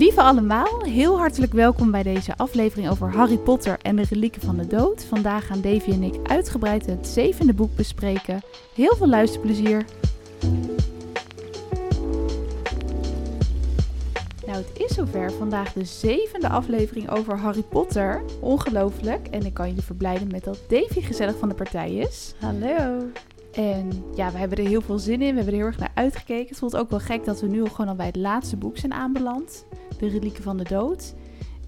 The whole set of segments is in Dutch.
Lieve allemaal, heel hartelijk welkom bij deze aflevering over Harry Potter en de relieken van de dood. Vandaag gaan Davy en ik uitgebreid het zevende boek bespreken. Heel veel luisterplezier. Nou, het is zover. Vandaag de zevende aflevering over Harry Potter. Ongelooflijk. En ik kan jullie verblijden met dat Davy gezellig van de partij is. Hallo. En ja, we hebben er heel veel zin in. We hebben er heel erg naar uitgekeken. Het voelt ook wel gek dat we nu al gewoon al bij het laatste boek zijn aanbeland. De Relieken van de Dood.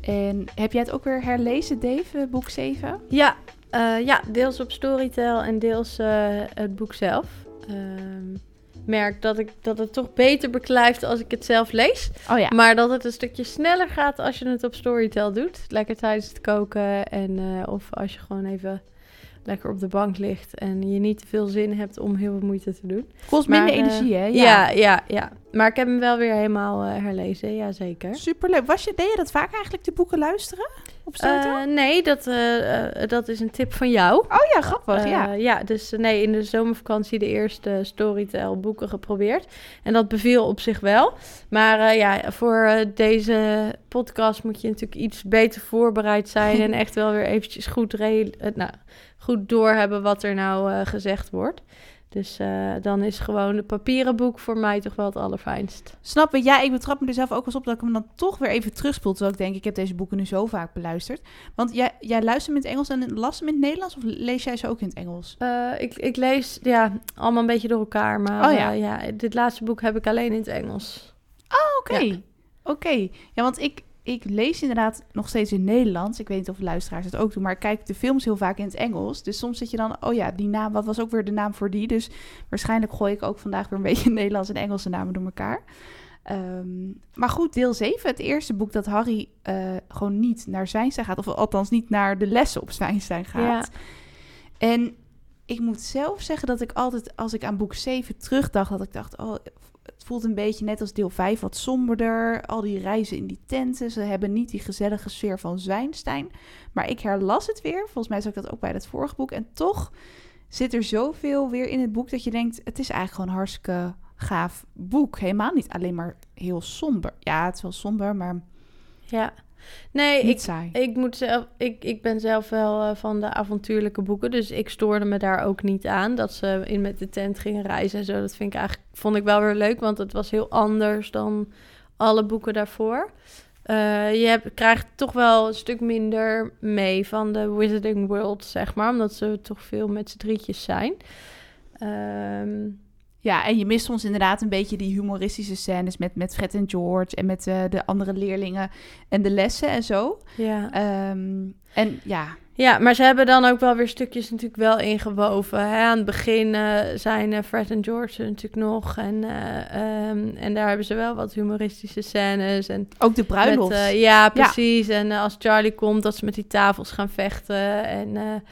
En heb jij het ook weer herlezen, Dave, boek 7? Ja, eh, ja deels op Storytel en deels eh, het boek zelf. Ehm, merk dat, ik, dat het toch beter beklijft als ik het zelf lees. Oh ja. Maar dat het een stukje sneller gaat als je het op Storytel doet. Lekker tijdens het koken en eh, of als je gewoon even lekker op de bank ligt en je niet te veel zin hebt om heel veel moeite te doen. Kost Maar, minder eh, energie, hè? Ja, ja, ja. Maar ik heb hem wel weer helemaal eh, herlezen, ja zeker. Superleuk. Was je, deed je dat vaak eigenlijk, de boeken luisteren? Op? Eh, nee, dat, dat is een tip van jou. oh ja, grappig, ja. ja, dus nee, in de zomervakantie de eerste Storytel boeken geprobeerd. En dat beviel op zich wel. Maar ja, voor deze podcast moet je natuurlijk iets beter voorbereid zijn. en echt wel weer eventjes goed, re- nou, goed doorhebben wat er nou eh, gezegd wordt. Dus eh, dan is gewoon het papieren boek voor mij toch wel het allerfijnst. Snap je? Ja, ik betrap me er zelf ook wel eens op dat ik hem dan toch weer even terugspoel. Terwijl ik denk, ik heb deze boeken nu zo vaak beluisterd. Want jij, jij luistert hem in het Engels en las hem in het Nederlands? Of lees jij ze ook in het Engels? Eh, ik, ik lees ja, allemaal een beetje door elkaar. Maar Oh ja. ja, dit laatste boek heb ik alleen in het Engels. Oké, Ja. oké. Ja, want ik, ik lees inderdaad nog steeds in Nederlands. Ik weet niet of luisteraars het ook doen, maar ik kijk de films heel vaak in het Engels. Dus soms zit je dan, oh ja, die naam, wat was ook weer de naam voor die? Dus waarschijnlijk gooi ik ook vandaag weer een beetje Nederlands en Engelse namen door elkaar. Ehm, maar goed, deel 7, het eerste boek dat Harry eh, gewoon niet naar Zwijnstein gaat. Of althans niet naar de lessen op Zwijnstein gaat. En ik moet zelf zeggen dat ik altijd, als ik aan boek 7 terugdacht, dat ik dacht, oh, het voelt een beetje net als deel 5 wat somberder. Al die reizen in die tenten, ze hebben niet die gezellige sfeer van Zwijnstein. Maar ik herlas het weer, volgens mij zag ik dat ook bij het vorige boek. En toch zit er zoveel weer in het boek dat je denkt, het is eigenlijk gewoon een hartstikke gaaf boek. Helemaal niet alleen maar heel somber. Ja, het is wel somber, maar Ja. Nee, niet ik, saai. ik, moet zelf, ik, ik ben zelf wel eh, van de avontuurlijke boeken. Dus ik stoorde me daar ook niet aan. Dat ze in met de tent gingen reizen en zo. Dat vind ik eigenlijk, vond ik wel weer leuk. Want het was heel anders dan alle boeken daarvoor. Eh, je hebt, krijgt toch wel een stuk minder mee van de Wizarding World, zeg maar. Omdat ze toch veel met z'n drietjes zijn. Ehm, Ja, en je mist soms inderdaad een beetje die humoristische scènes met, met Fred en George en met eh, de andere leerlingen en de lessen en zo. ja. Ehm, en ja, Ja, maar ze hebben dan ook wel weer stukjes natuurlijk wel ingewoven. Hè? Aan het begin eh, zijn eh, Fred en George natuurlijk nog. En, eh, ehm, en daar hebben ze wel wat humoristische scènes. En ook de bruiloft. Met, ja, precies. En als Charlie komt, dat ze met die tafels gaan vechten. En,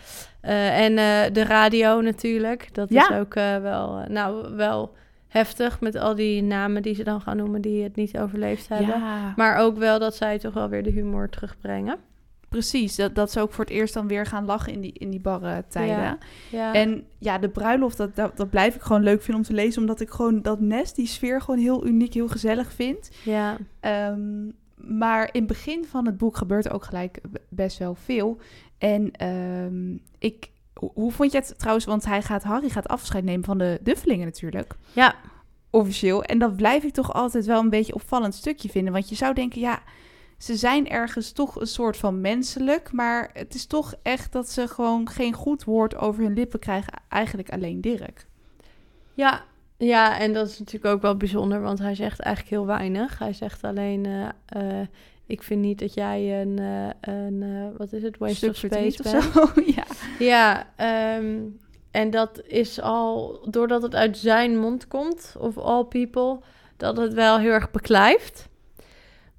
en de radio natuurlijk. Dat is ook wel, nou, wel heftig met al die namen die ze dan gaan noemen die het niet overleefd hebben. ja, Maar ook wel dat zij toch wel weer de humor terugbrengen. Precies. Dat, dat ze ook voor het eerst dan weer gaan lachen in die, in die barre tijden. Ja. Ja. En ja, de bruiloft, dat, dat, dat blijf ik gewoon leuk vinden om te lezen. Omdat ik gewoon dat nest, die sfeer gewoon heel uniek, heel gezellig vind. ja. Ehm, maar in het begin van het boek gebeurt er ook gelijk best wel veel. En ehm, ik, hoe, hoe vond je het trouwens? Want hij gaat, Harry gaat afscheid nemen van de Duffelingen natuurlijk. Ja, Officieel. En dat blijf ik toch altijd wel een beetje opvallend stukje vinden. Want je zou denken, ja, ze zijn ergens toch een soort van menselijk. Maar het is toch echt dat ze gewoon geen goed woord over hun lippen krijgen. Eigenlijk alleen Dirk. ja, ja, en dat is natuurlijk ook wel bijzonder, want hij zegt eigenlijk heel weinig. Hij zegt alleen, eh, eh, ik vind niet dat jij een, eh, een wat is het, waste of space bent. of zo. ja. Ja, ehm, en dat is al, doordat het uit zijn mond komt, of all people, dat het wel heel erg beklijft.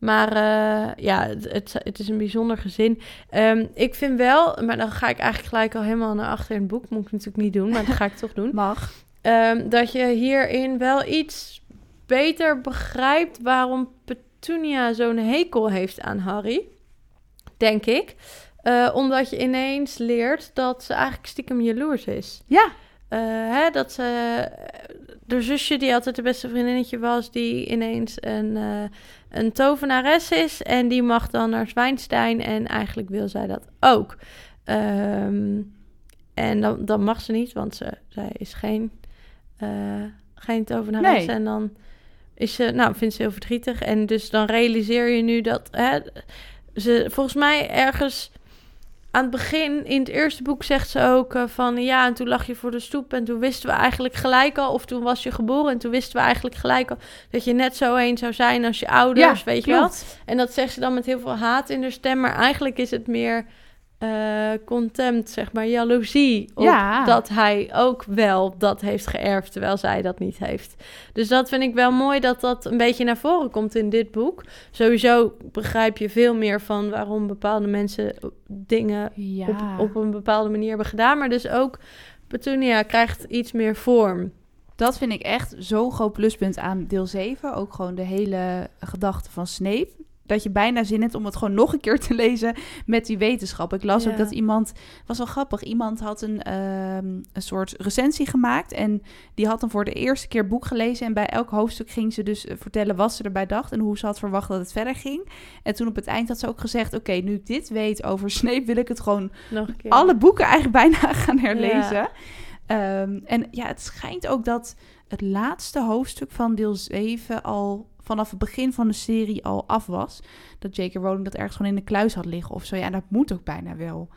Maar eh, ja, het, het, het is een bijzonder gezin. Ehm, ik vind wel, maar dan ga ik eigenlijk gelijk al helemaal naar achter in het boek. Moet ik natuurlijk niet doen, maar dat ga ik toch doen. Mag. Ehm, dat je hierin wel iets beter begrijpt waarom Petunia zo'n hekel heeft aan Harry. Denk ik. Eh, omdat je ineens leert dat ze eigenlijk stiekem jaloers is. Ja. Eh, hè, dat ze, de zusje die altijd de beste vriendinnetje was, die ineens een, uh, een tovenares is. En die mag dan naar Zwijnstein en eigenlijk wil zij dat ook. Ehm, en dan, dan mag ze niet, want ze, zij is geen, uh, geen tovenares. En dan is ze, nou, vindt ze heel verdrietig. En dus dan realiseer je nu dat hè, ze volgens mij ergens aan het begin, in het eerste boek, zegt ze ook uh, van ja, en toen lag je voor de stoep en toen wisten we eigenlijk gelijk al, of toen was je geboren en toen wisten we eigenlijk gelijk al dat je net zo een zou zijn als je ouders, Ja, weet je wel. En dat zegt ze dan met heel veel haat in de stem, maar eigenlijk is het meer eh, contempt, zeg maar, jaloezie op Ja. dat hij ook wel dat heeft geërfd, terwijl zij dat niet heeft. Dus dat vind ik wel mooi dat dat een beetje naar voren komt in dit boek. Sowieso begrijp je veel meer van waarom bepaalde mensen dingen Ja. op, op een bepaalde manier hebben gedaan. Maar dus ook Petunia krijgt iets meer vorm. Dat vind ik echt zo'n groot pluspunt aan deel 7. Ook gewoon de hele gedachte van Snape. Dat je bijna zin hebt om het gewoon nog een keer te lezen met die wetenschap. Ik las Ja. ook dat iemand, was wel grappig, iemand had een, ehm, een soort recensie gemaakt. En die had dan voor de eerste keer boek gelezen. En bij elk hoofdstuk ging ze dus eh, vertellen wat ze erbij dacht. En hoe ze had verwacht dat het verder ging. En toen op het eind had ze ook gezegd, oké, nu ik dit weet over Snape, wil ik het gewoon Nog een keer. alle boeken eigenlijk bijna gaan herlezen. Ehm, en ja, het schijnt ook dat het laatste hoofdstuk van deel 7 al vanaf het begin van de serie al af was. Dat J.K. Rowling dat ergens gewoon in de kluis had liggen of zo. Ja, en dat moet ook bijna wel.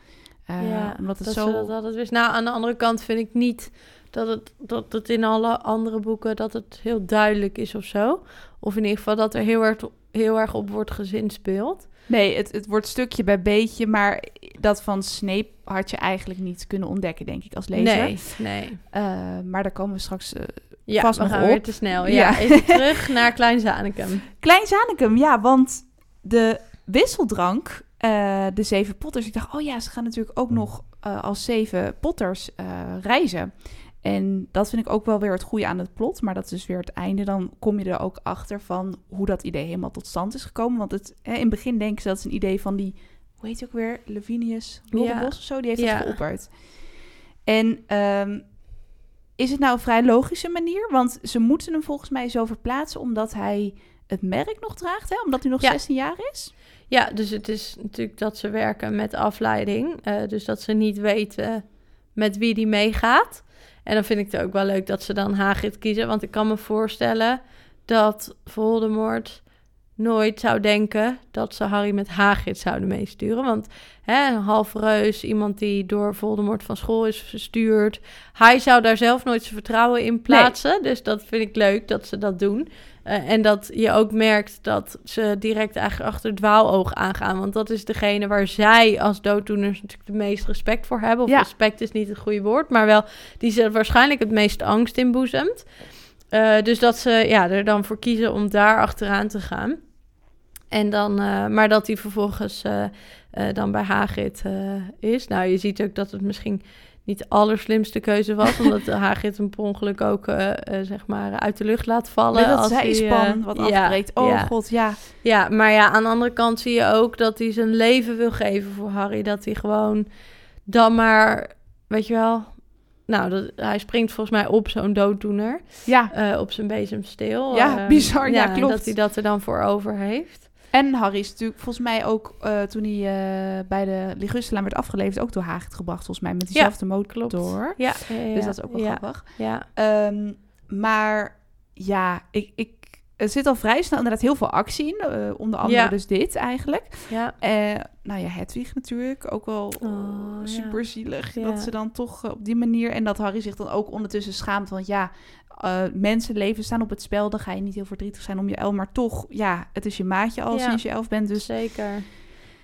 Eh, ja, omdat het dat zo... dat altijd wist. Nou, aan de andere kant vind ik niet dat het, dat het in alle andere boeken dat het heel duidelijk is of zo. Of in ieder geval dat er heel erg, heel erg op wordt gezinspeeld. Nee, het, het wordt stukje bij beetje, maar dat van Snape had je eigenlijk niet kunnen ontdekken, denk ik, als lezer. Nee, nee. Eh, maar daar komen we straks eh, Ja, Vast we nog gaan op. weer te snel. Ja. Ja, even terug naar Klein Zanekum. Klein Zanekum, ja, want de wisseldrank, eh, de zeven potters. Ik dacht, oh ja, ze gaan natuurlijk ook nog eh, als zeven potters eh, reizen. En dat vind ik ook wel weer het goede aan het plot. Maar dat is dus weer het einde. Dan kom je er ook achter van hoe dat idee helemaal tot stand is gekomen. Want het, hè, in het begin denken ze dat is een idee van die, hoe heet hij ook weer? Lavinius Lorrebos Ja. of zo. Die heeft Ja. dat geopperd. En ehm, is het nou een vrij logische manier? Want ze moeten hem volgens mij zo verplaatsen omdat hij het merk nog draagt, hè? omdat hij nog Ja. 16 jaar is. Ja, dus het is natuurlijk dat ze werken met afleiding. eh, dus dat ze niet weten met wie die meegaat. En dan vind ik het ook wel leuk dat ze dan Hagrid kiezen. Want ik kan me voorstellen dat Voldemort nooit zou denken dat ze Harry met Hagrid zouden meesturen. Want hè, een half reus, iemand die door Voldemort van school is verstuurd. Hij zou daar zelf nooit zijn vertrouwen in plaatsen. Dus dat vind ik leuk dat ze dat doen. Eh, en dat je ook merkt dat ze direct eigenlijk achter het dwaaloog aangaan. Want dat is degene waar zij als dooddoeners natuurlijk de meest respect voor hebben. Of Ja. respect is niet het goede woord, maar wel die ze waarschijnlijk het meest angst inboezemt. Eh, dus dat ze ja, er dan voor kiezen om daar achteraan te gaan. En dan, eh, maar dat hij vervolgens eh, eh, dan bij Hagrid is. Nou, je ziet ook dat het misschien niet de allerslimste keuze was. omdat Hagrid hem per ongeluk ook zeg maar uit de lucht laat vallen. Met dat als hij, zijspan eh, wat ja, afbreekt. Oh ja. god, ja. Ja, maar ja, aan de andere kant zie je ook dat hij zijn leven wil geven voor Harry. Dat hij gewoon dan maar, weet je wel... Nou, dat, hij springt volgens mij op zo'n dooddoener. Ja, op zijn bezemsteel. Ja, Eh, bizar, ja, klopt. Dat hij dat er dan voor over heeft. En Harry is natuurlijk volgens mij ook eh, toen hij eh, bij de Ligustelaan werd afgeleverd... ook door Hagrid gebracht, volgens mij, met diezelfde klopt. motor. Ja, ja, ja, Dus dat is ook wel ja, grappig. Ja, Ehm, maar ja, ik, ik, er zit al vrij snel inderdaad heel veel actie in. eh, onder andere Ja. dus dit eigenlijk. ja. Nou ja, Hedwig natuurlijk. Ook wel Oh, ja. super zielig. Ja. Dat ze dan toch op die manier... En dat Harry zich dan ook ondertussen schaamt. Want ja, eh mensenlevens staan op het spel. Dan ga je niet heel verdrietig zijn om je elf. Maar toch, ja, het is je maatje al Ja. sinds je elf bent. Dus zeker.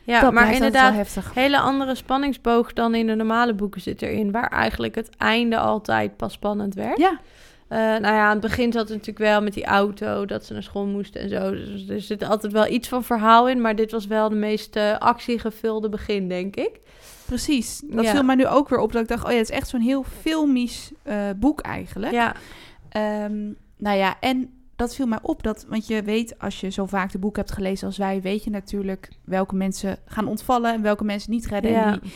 Ja, dat maar inderdaad, heftig. hele andere spanningsboog dan in de normale boeken zit erin. Waar eigenlijk het einde altijd pas spannend werd. Ja, Eh, nou ja, aan het begin zat het natuurlijk wel met die auto, dat ze naar school moesten en zo. Dus er zit altijd wel iets van verhaal in, maar dit was wel de meest eh, actiegevulde begin, denk ik. precies. Dat Ja. viel mij nu ook weer op. Dat ik dacht, oh ja, het is echt zo'n heel filmisch boek eigenlijk. Ja, Ehm, nou ja, en dat viel mij op. Dat, want je weet, als je zo vaak de boek hebt gelezen als wij, weet je natuurlijk welke mensen gaan ontvallen en welke mensen niet redden. Ja. En, die,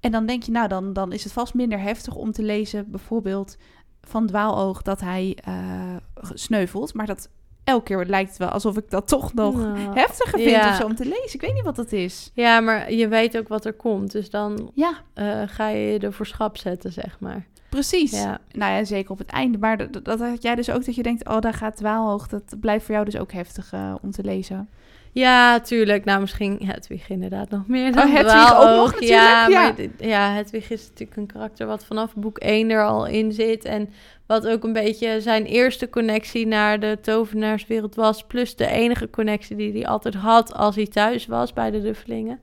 en dan denk je, nou, dan, dan is het vast minder heftig om te lezen, bijvoorbeeld van Dwaaloog dat hij eh, sneuvelt. Maar dat elke keer lijkt het wel alsof ik dat toch nog Nou, heftiger vind ja. of zo om te lezen. Ik weet niet wat dat is. Ja, maar je weet ook wat er komt. Dus dan Ja, eh, ga je je er voor schap zetten, zeg maar. Precies. Ja. Nou ja, zeker op het einde. Maar dat, dat, had jij dus ook dat je denkt, oh, daar gaat Dwaalhoog. Dat blijft voor jou dus ook heftig eh, om te lezen. Ja, tuurlijk. Nou, misschien Hedwig inderdaad nog meer dan Oh, Hedwig ook nog natuurlijk, Ja, ja. maar ja, Hedwig is natuurlijk een karakter wat vanaf boek 1 er al in zit. En wat ook een beetje zijn eerste connectie naar de tovenaarswereld was. Plus de enige connectie die hij altijd had als hij thuis was bij de Duffelingen.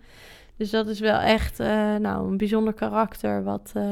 Dus dat is wel echt eh, nou, een bijzonder karakter wat, eh,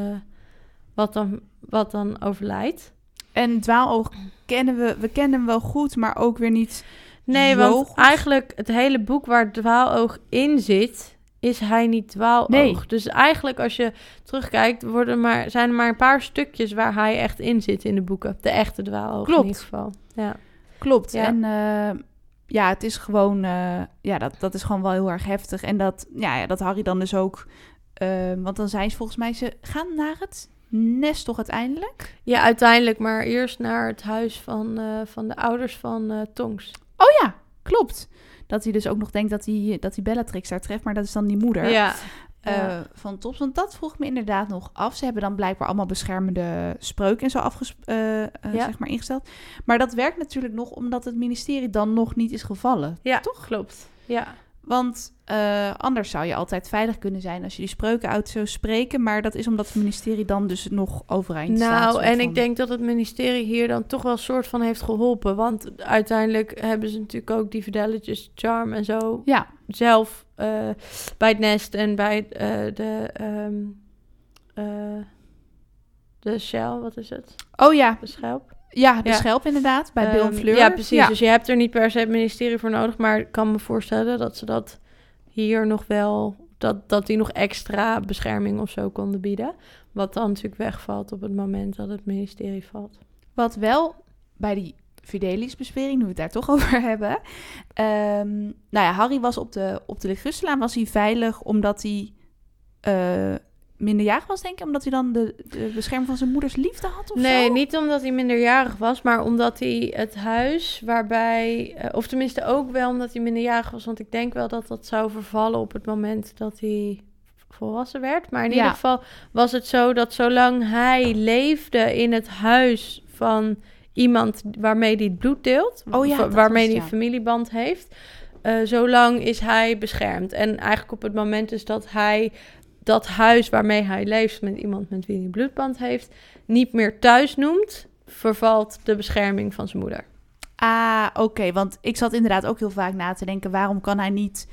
wat, dan, wat dan overlijdt. En Dwaaloog kennen we, we kennen hem wel goed, maar ook weer niet Nee, want goed. eigenlijk het hele boek waar Dwaaloog in zit, is hij niet Dwaaloog. Nee. Dus eigenlijk als je terugkijkt, worden maar, zijn er maar een paar stukjes waar hij echt in zit in de boeken. De echte Dwaaloog Klopt. in ieder geval. Ja. Klopt. Ja. En eh, ja, het is gewoon, eh, ja, dat, dat is gewoon wel heel erg heftig. En dat, ja, ja, dat Harry dan dus ook, eh, want dan zijn ze volgens mij, ze gaan naar het nest toch uiteindelijk? ja, uiteindelijk maar eerst naar het huis van, eh, van de ouders van eh, Tonks. Oh ja, klopt. Dat hij dus ook nog denkt dat hij, dat hij Bellatrix daar treft, maar dat is dan die moeder. Ja. eh, Ja. van Tops. Want dat vroeg me inderdaad nog af. Ze hebben dan blijkbaar allemaal beschermende spreuken en zo afges Ja. zeg maar ingesteld. Maar dat werkt natuurlijk nog omdat het ministerie dan nog niet is gevallen. ja, Toch? klopt. Ja. Want eh, anders zou je altijd veilig kunnen zijn als je die spreuken uit zou spreken. Maar dat is omdat het ministerie dan dus nog overeind staat. Nou, en van. ik denk dat het ministerie hier dan toch wel een soort van heeft geholpen. Want uiteindelijk hebben ze natuurlijk ook die Fidelity's Charm en zo Ja, zelf eh, bij het nest en bij eh, de, ehm, eh, de shell, wat is het? oh ja. De schelp. Ja, de Ja. schelp inderdaad, bij Bill en Ehm, Fleur. Ja, precies. Ja. Dus je hebt er niet per se het ministerie voor nodig, maar ik kan me voorstellen dat ze dat hier nog wel, dat, dat die nog extra bescherming of zo konden bieden. Wat dan natuurlijk wegvalt op het moment dat het ministerie valt. Wat wel bij die Fidelis-bezwering, nu we het daar toch over hebben. ehm, nou ja, Harry was op de, op de Ligustelaan was hij veilig omdat hij eh, minderjarig was, denk ik. Omdat hij dan de, de bescherming van zijn moeders liefde had of Nee, zo? niet omdat hij minderjarig was, maar omdat hij het huis waarbij, eh, of tenminste ook wel omdat hij minderjarig was, want ik denk wel dat dat zou vervallen op het moment dat hij volwassen werd. Maar in Ja. ieder geval was het zo dat zolang hij leefde in het huis van iemand waarmee hij het bloed deelt, Oh ja, waarmee hij familieband heeft, eh, zolang is hij beschermd. En eigenlijk op het moment dus dat hij dat huis waarmee hij leeft met iemand met wie hij bloedband heeft, niet meer thuis noemt, vervalt de bescherming van zijn moeder. Ah, oké. want ik zat inderdaad ook heel vaak na te denken... waarom kan hij niet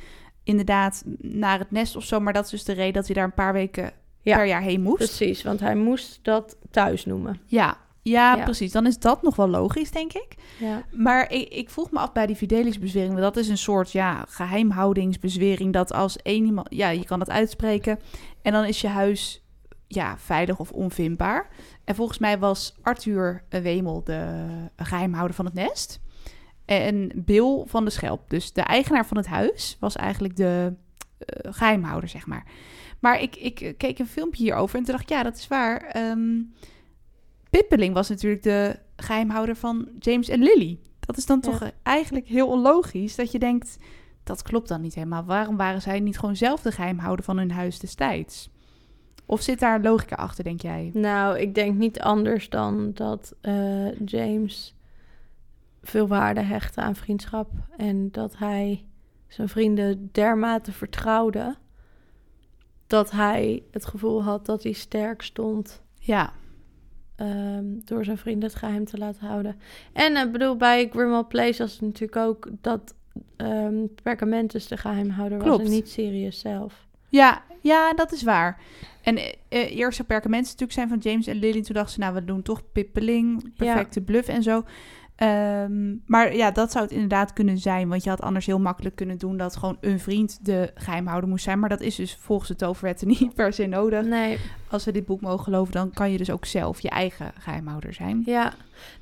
inderdaad naar het nest of zo... maar dat is dus de reden dat hij daar een paar weken Ja, per jaar heen moest. Precies, want hij moest dat thuis noemen. Ja. Ja, Ja. precies. Dan is dat nog wel logisch, denk ik. Ja. Maar ik, ik vroeg me af bij die Fidelis-bezwering... want dat is een soort ja, geheimhoudingsbezwering... dat als één iemand... Ja, je kan het uitspreken... en dan is je huis ja, veilig of onvindbaar. En volgens mij was Arthur Wemel de geheimhouder van het nest... En Bill van de Schelp. Dus de eigenaar van het huis was eigenlijk de eh, geheimhouder, zeg maar. Maar ik, ik eh, keek een filmpje hierover en toen dacht ik, ja, dat is waar. Ehm Pippeling was natuurlijk de geheimhouder van James en Lily. Dat is dan toch eh, eigenlijk heel onlogisch dat je denkt, dat klopt dan niet helemaal. Waarom waren zij niet gewoon zelf de geheimhouder van hun huis destijds? Of zit daar logica achter, denk jij? Nou, ik denk niet anders dan dat eh, James veel waarde hechtte aan vriendschap. En dat hij zijn vrienden dermate vertrouwde. Dat hij het gevoel had dat hij sterk stond Ja, ehm, door zijn vrienden het geheim te laten houden. En ik bedoel, bij Grimmauld Place was het natuurlijk ook dat ehm Pergamentus de geheimhouder was en niet Sirius zelf. Ja, ja, dat is waar. En eh, eh, eerst zou perkamenten natuurlijk zijn van James en Lily. Toen dachten ze, nou, we doen toch pippeling, perfecte bluff en zo. Ehm, maar ja, dat zou het inderdaad kunnen zijn. Want je had anders heel makkelijk kunnen doen dat gewoon een vriend de geheimhouder moest zijn. Maar dat is dus volgens de toverwetten niet per se nodig. Nee, Als we dit boek mogen geloven, dan kan je dus ook zelf je eigen geheimhouder zijn. Ja,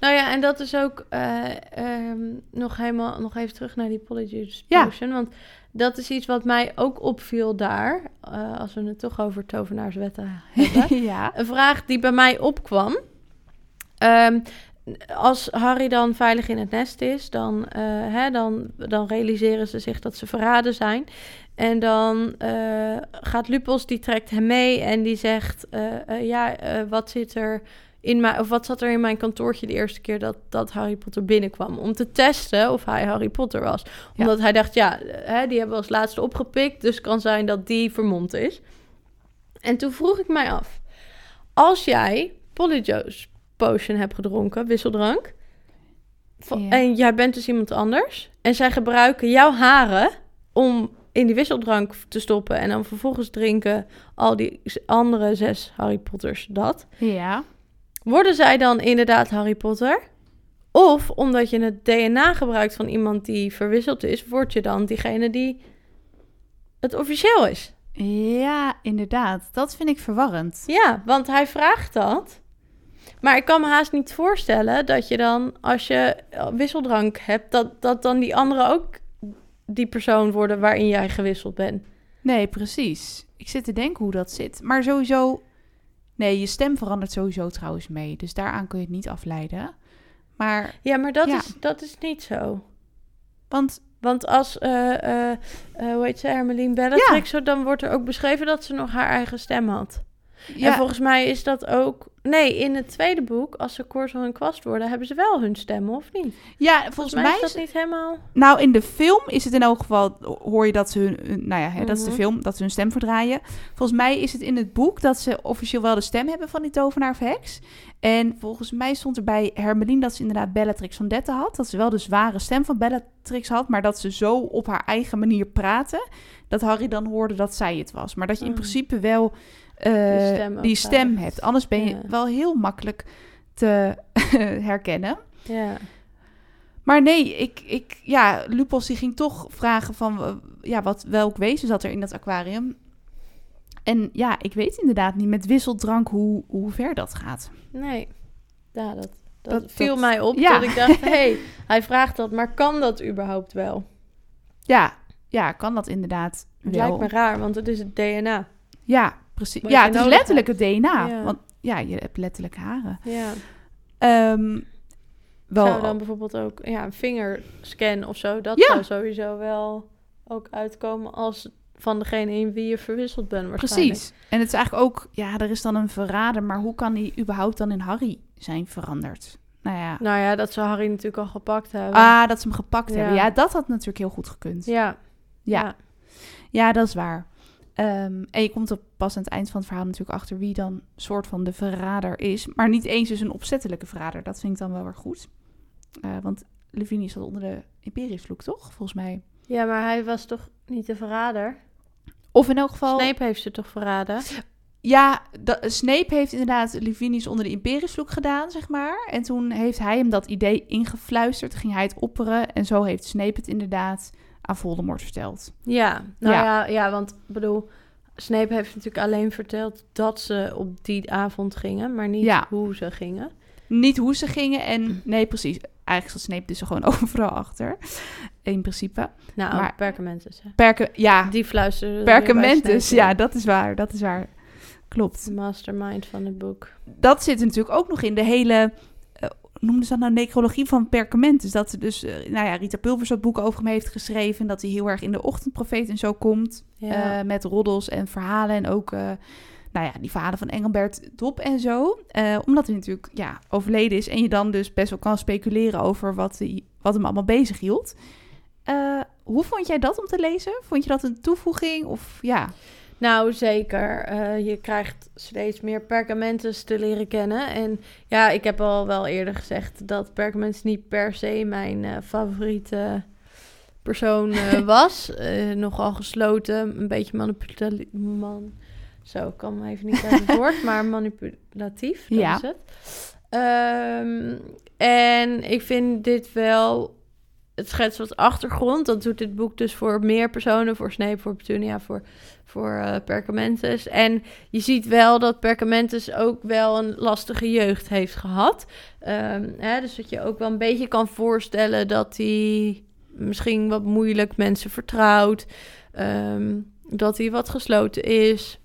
nou ja, en dat is ook eh, ehm, nog helemaal nog even terug naar die Polyjuice Ja. Potion. Want dat is iets wat mij ook opviel daar, eh, als we het toch over tovenaarswetten hebben. ja. Een vraag die bij mij opkwam. Ehm, als Harry dan veilig in het nest is, dan, eh, hè, dan, dan realiseren ze zich dat ze verraden zijn. En dan eh, gaat Lupos, die trekt hem mee en die zegt: eh, Ja, wat zit er in mijn, of wat zat er in mijn kantoortje de eerste keer dat, dat Harry Potter binnenkwam? Om te testen of hij Harry Potter was. Ja. Omdat hij dacht: Ja, hè, die hebben we als laatste opgepikt, dus kan zijn dat die vermomd is. En toen vroeg ik mij af: Als jij Polyjuice Potion hebt gedronken, wisseldrank. van- Ja. En jij bent dus iemand anders. En zij gebruiken jouw haren om in die wisseldrank te stoppen. En dan vervolgens drinken al die andere zes Harry Potters dat. Ja. Worden zij dan inderdaad Harry Potter? Of omdat je het DNA gebruikt van iemand die verwisseld is, word je dan diegene die het officieel is? Ja, inderdaad. Dat vind ik verwarrend. Ja, want hij vraagt dat. Maar ik kan me haast niet voorstellen dat je dan, als je wisseldrank hebt, dat, dat dan die anderen ook die persoon worden waarin jij gewisseld bent. Nee, precies. Ik zit te denken hoe dat zit. Maar sowieso... Nee, je stem verandert sowieso trouwens mee. Dus daaraan kun je het niet afleiden. Maar, Ja, maar dat, Ja. Is, dat is niet zo. want... Want als, eh eh, hoe heet ze, Hermeline Bellatrix, zo, dan wordt er ook beschreven dat ze nog haar eigen stem had. En Ja, volgens mij is dat ook... Nee, in het tweede boek, als ze korzel en kwast worden, hebben ze wel hun stem, of niet? ja Volgens, volgens mij, is dat is... niet helemaal... Nou, in de film is het in elk geval... Hoor je dat ze hun... Nou ja, hè, dat is de Mhm. film. Dat ze hun stem verdraaien. Volgens mij is het in het boek dat ze officieel wel de stem hebben van die tovenaar of heks. En volgens mij stond er bij Hermeline dat ze inderdaad Bellatrix van Dette had. Dat ze wel de zware stem van Bellatrix had, maar dat ze zo op haar eigen manier praatte, dat Harry dan hoorde dat zij het was. Maar dat je in Mm. principe wel eh, Die stem ook die stem hebt. Anders ben je Ja. wel heel makkelijk te herkennen. Ja. Maar nee, ik, ik, ja, Lupos die ging toch vragen van, eh, ja, wat, welk wezen zat er in dat aquarium? En ja, ik weet inderdaad niet met wisseldrank hoe, hoe ver dat gaat. Nee, ja, dat, dat, Dat- viel dat- mij op. ja. Dat ik dacht, hé, hey, hij vraagt dat, maar kan dat überhaupt wel? Ja, ja, kan dat inderdaad Het wel. lijkt me raar, want het is het DNA. Ja, precies. Ja, het is letterlijk het DNA. Ja. Want ja, je hebt letterlijk haren. Ja. Ehm, wel, Zou dan bijvoorbeeld ook ja, een vingerscan of zo, dat Ja. zou sowieso wel ook uitkomen als van degene in wie je verwisseld bent waarschijnlijk. precies. En het is eigenlijk ook, ja, er is dan een verrader, maar hoe kan die überhaupt dan in Harry zijn veranderd? Nou ja, Nou ja, dat zou Harry natuurlijk al gepakt hebben. ah, dat ze hem gepakt Ja. hebben. Ja, dat had natuurlijk heel goed gekund. Ja, ja. ja, dat is waar. Ehm, en je komt er pas aan het eind van het verhaal natuurlijk achter wie dan soort van de verrader is. Maar niet eens dus een opzettelijke verrader. Dat vind ik dan wel weer goed. Eh, want Levini zat onder de Imperiusvloek, toch? Volgens mij. Ja, maar hij was toch niet de verrader? Of in elk geval... Snape heeft ze toch verraden? Ja, da- Snape heeft inderdaad Livinius onder de Imperiusvloek gedaan, zeg maar. En toen heeft hij hem dat idee ingefluisterd. Ging hij het opperen. En zo heeft Snape het inderdaad aan Voldemort verteld. Ja, nou Ja. ja, ja, want ik bedoel, Snape heeft natuurlijk alleen verteld dat ze op die avond gingen, maar niet Ja. hoe ze gingen. Niet hoe ze gingen en... Nee, precies. Eigenlijk zat Snape dus gewoon overal achter. In principe. Nou, Maar- Perkamentus, hè. Perke, ja, Die fluisterde weer Perkamentus. Ja, dat is waar. Dat is waar. Klopt. De mastermind van het boek. dat zit natuurlijk ook nog in. De hele, noemden ze dat nou, necrologie van Perkamentus. Dat ze dus, eh, nou ja, Rita Pulvers dat boek over hem heeft geschreven. Dat hij heel erg in de ochtendprofeet en zo komt. Ja. eh, met roddels en verhalen. En ook, eh, nou ja, die verhalen van Engelbert Dop en zo. Omdat hij natuurlijk, ja, overleden is. En je dan dus best wel kan speculeren over wat, hij, wat hem allemaal bezig hield. Hoe vond jij dat om te lezen? Vond je dat een toevoeging? Of ja, Nou, zeker. Eh, je krijgt steeds meer Perkamentus te leren kennen. En ja, ik heb al wel eerder gezegd dat Perkamentus niet per se mijn eh, favoriete persoon eh, was. Nogal gesloten, een beetje manipulatief. Man. Zo, ik kan me even niet uit het woord, maar manipulatief, dat Ja. is het. Ehm, en ik vind dit wel... Het schetst wat achtergrond. Dat doet dit boek dus voor meer personen. Voor Snape, voor Petunia, voor, voor eh, Perkamentus. En je ziet wel dat Perkamentus ook wel een lastige jeugd heeft gehad. Ehm, hè, dus dat je ook wel een beetje kan voorstellen dat hij misschien wat moeilijk mensen vertrouwt. Ehm, dat hij wat gesloten is.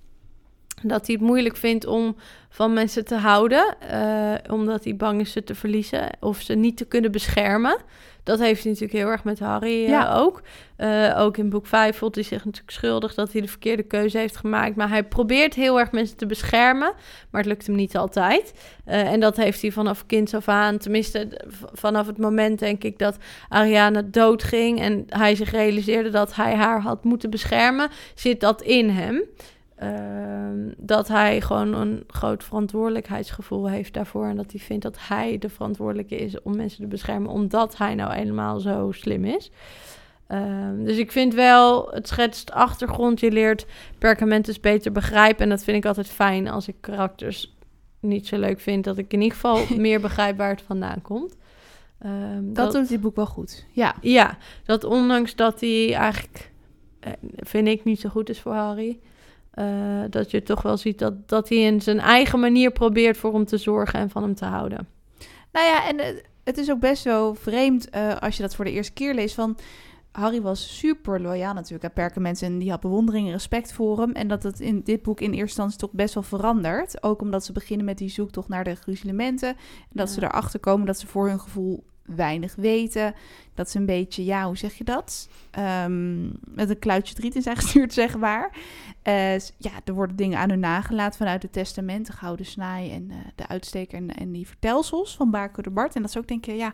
Dat hij het moeilijk vindt om van mensen te houden, eh, omdat hij bang is ze te verliezen of ze niet te kunnen beschermen. Dat heeft hij natuurlijk heel erg met Harry eh, Ja. ook. Eh, ook in boek 5 voelt hij zich natuurlijk schuldig dat hij de verkeerde keuze heeft gemaakt. Maar hij probeert heel erg mensen te beschermen, maar het lukt hem niet altijd. En dat heeft hij vanaf kinds af aan, tenminste vanaf het moment denk ik dat Ariana doodging en hij zich realiseerde dat hij haar had moeten beschermen, zit dat in hem. Ehm, dat hij gewoon een groot verantwoordelijkheidsgevoel heeft daarvoor. En dat hij vindt dat hij de verantwoordelijke is om mensen te beschermen, omdat hij nou eenmaal zo slim is. Ehm, dus ik vind wel, het schetst achtergrond. Je leert perkamentus beter begrijpen. En dat vind ik altijd fijn als ik karakters niet zo leuk vind. Dat ik in ieder geval meer begrijp waar het vandaan komt. Ehm, Dat, doet dit boek wel goed. Ja. ja, dat ondanks dat hij eigenlijk, eh, vind ik, niet zo goed is voor Harry. Eh, dat je toch wel ziet dat, dat hij in zijn eigen manier probeert voor hem te zorgen en van hem te houden. Nou ja, en eh, het is ook best wel vreemd eh, als je dat voor de eerste keer leest. Van Harry was super loyaal natuurlijk aan Perkament en die had bewondering en respect voor hem. En dat het in dit boek in eerste instantie toch best wel verandert. Ook omdat ze beginnen met die zoektocht naar de gruzelementen. En dat ze erachter komen dat ze voor hun gevoel weinig weten. Dat ze een beetje, ja, hoe zeg je dat? Ehm, met een kluitje driet in zijn gestuurd, zeg maar. Eh, ja, er worden dingen aan hun nagelaten vanuit het testament, de gouden snaai en eh, de uitsteker en, die vertelsels van Baco de Bart. En dat ze ook denken, ja,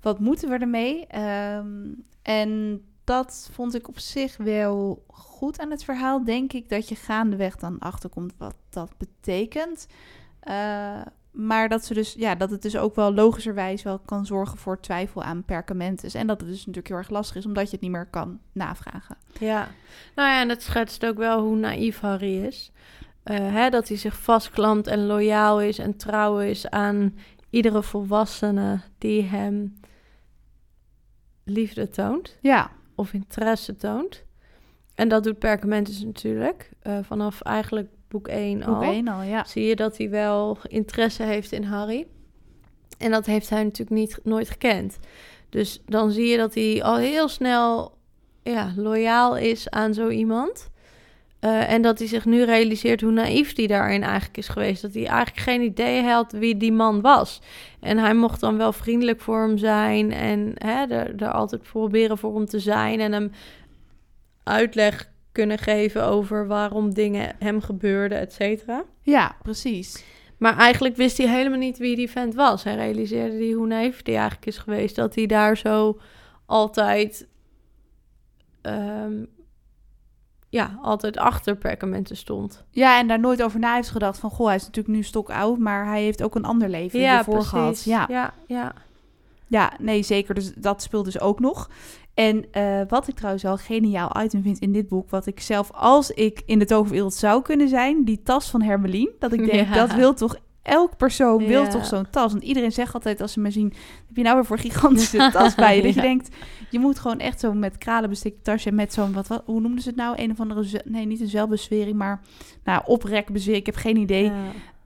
wat moeten we ermee? Ehm, en dat vond ik op zich wel goed aan het verhaal. Denk ik dat je gaandeweg dan achterkomt wat dat betekent. Eh, maar dat, ze dus, ja, dat het dus ook wel logischerwijs wel kan zorgen voor twijfel aan perkamentes. En dat het dus natuurlijk heel erg lastig is, omdat je het niet meer kan navragen. Ja, nou ja, en het schetst ook wel hoe naïef Harry is. Eh, hè, dat hij zich vastklampt en loyaal is en trouw is aan iedere volwassene die hem liefde toont Ja, of interesse toont. En dat doet Perkamentus natuurlijk. eh, vanaf eigenlijk boek 1 boek al. 1 al, ja. Zie je dat hij wel interesse heeft in Harry. En dat heeft hij natuurlijk niet, nooit gekend. Dus dan zie je dat hij al heel snel ja, loyaal is aan zo iemand. Eh, en dat hij zich nu realiseert hoe naïef hij daarin eigenlijk is geweest. Dat hij eigenlijk geen idee had wie die man was. En hij mocht dan wel vriendelijk voor hem zijn. En hè, er, er altijd proberen voor hem te zijn. En hem uitleg kunnen geven over waarom dingen hem gebeurden, et cetera. Ja, precies. Maar eigenlijk wist hij helemaal niet wie die vent was. Hij realiseerde hij hoe naïef hij eigenlijk is geweest. Dat hij daar zo altijd... ehm, ja, altijd achter perkamenten stond. Ja, en daar nooit over na heeft gedacht van... Goh, hij is natuurlijk nu stokoud, maar hij heeft ook een ander leven hiervoor gehad. Ja. ja, ja. ja, nee, zeker. Dus dat speelt dus ook nog. En eh, wat ik trouwens wel een geniaal item vind in dit boek... wat ik zelf, als ik in de toverwereld zou kunnen zijn... die tas van Hermelien. Dat ik denk, Ja. dat wil toch... Elk persoon wil toch zo'n tas. Want iedereen zegt altijd als ze me zien... heb je nou weer voor gigantische tas bij je? Dat je denkt, je moet gewoon echt zo met kralenbestik tasje... met zo'n, wat, wat, hoe noemden ze het nou? Een of andere, nee, niet een zelfbezwering... maar nou, oprekbezwering, ik heb geen idee.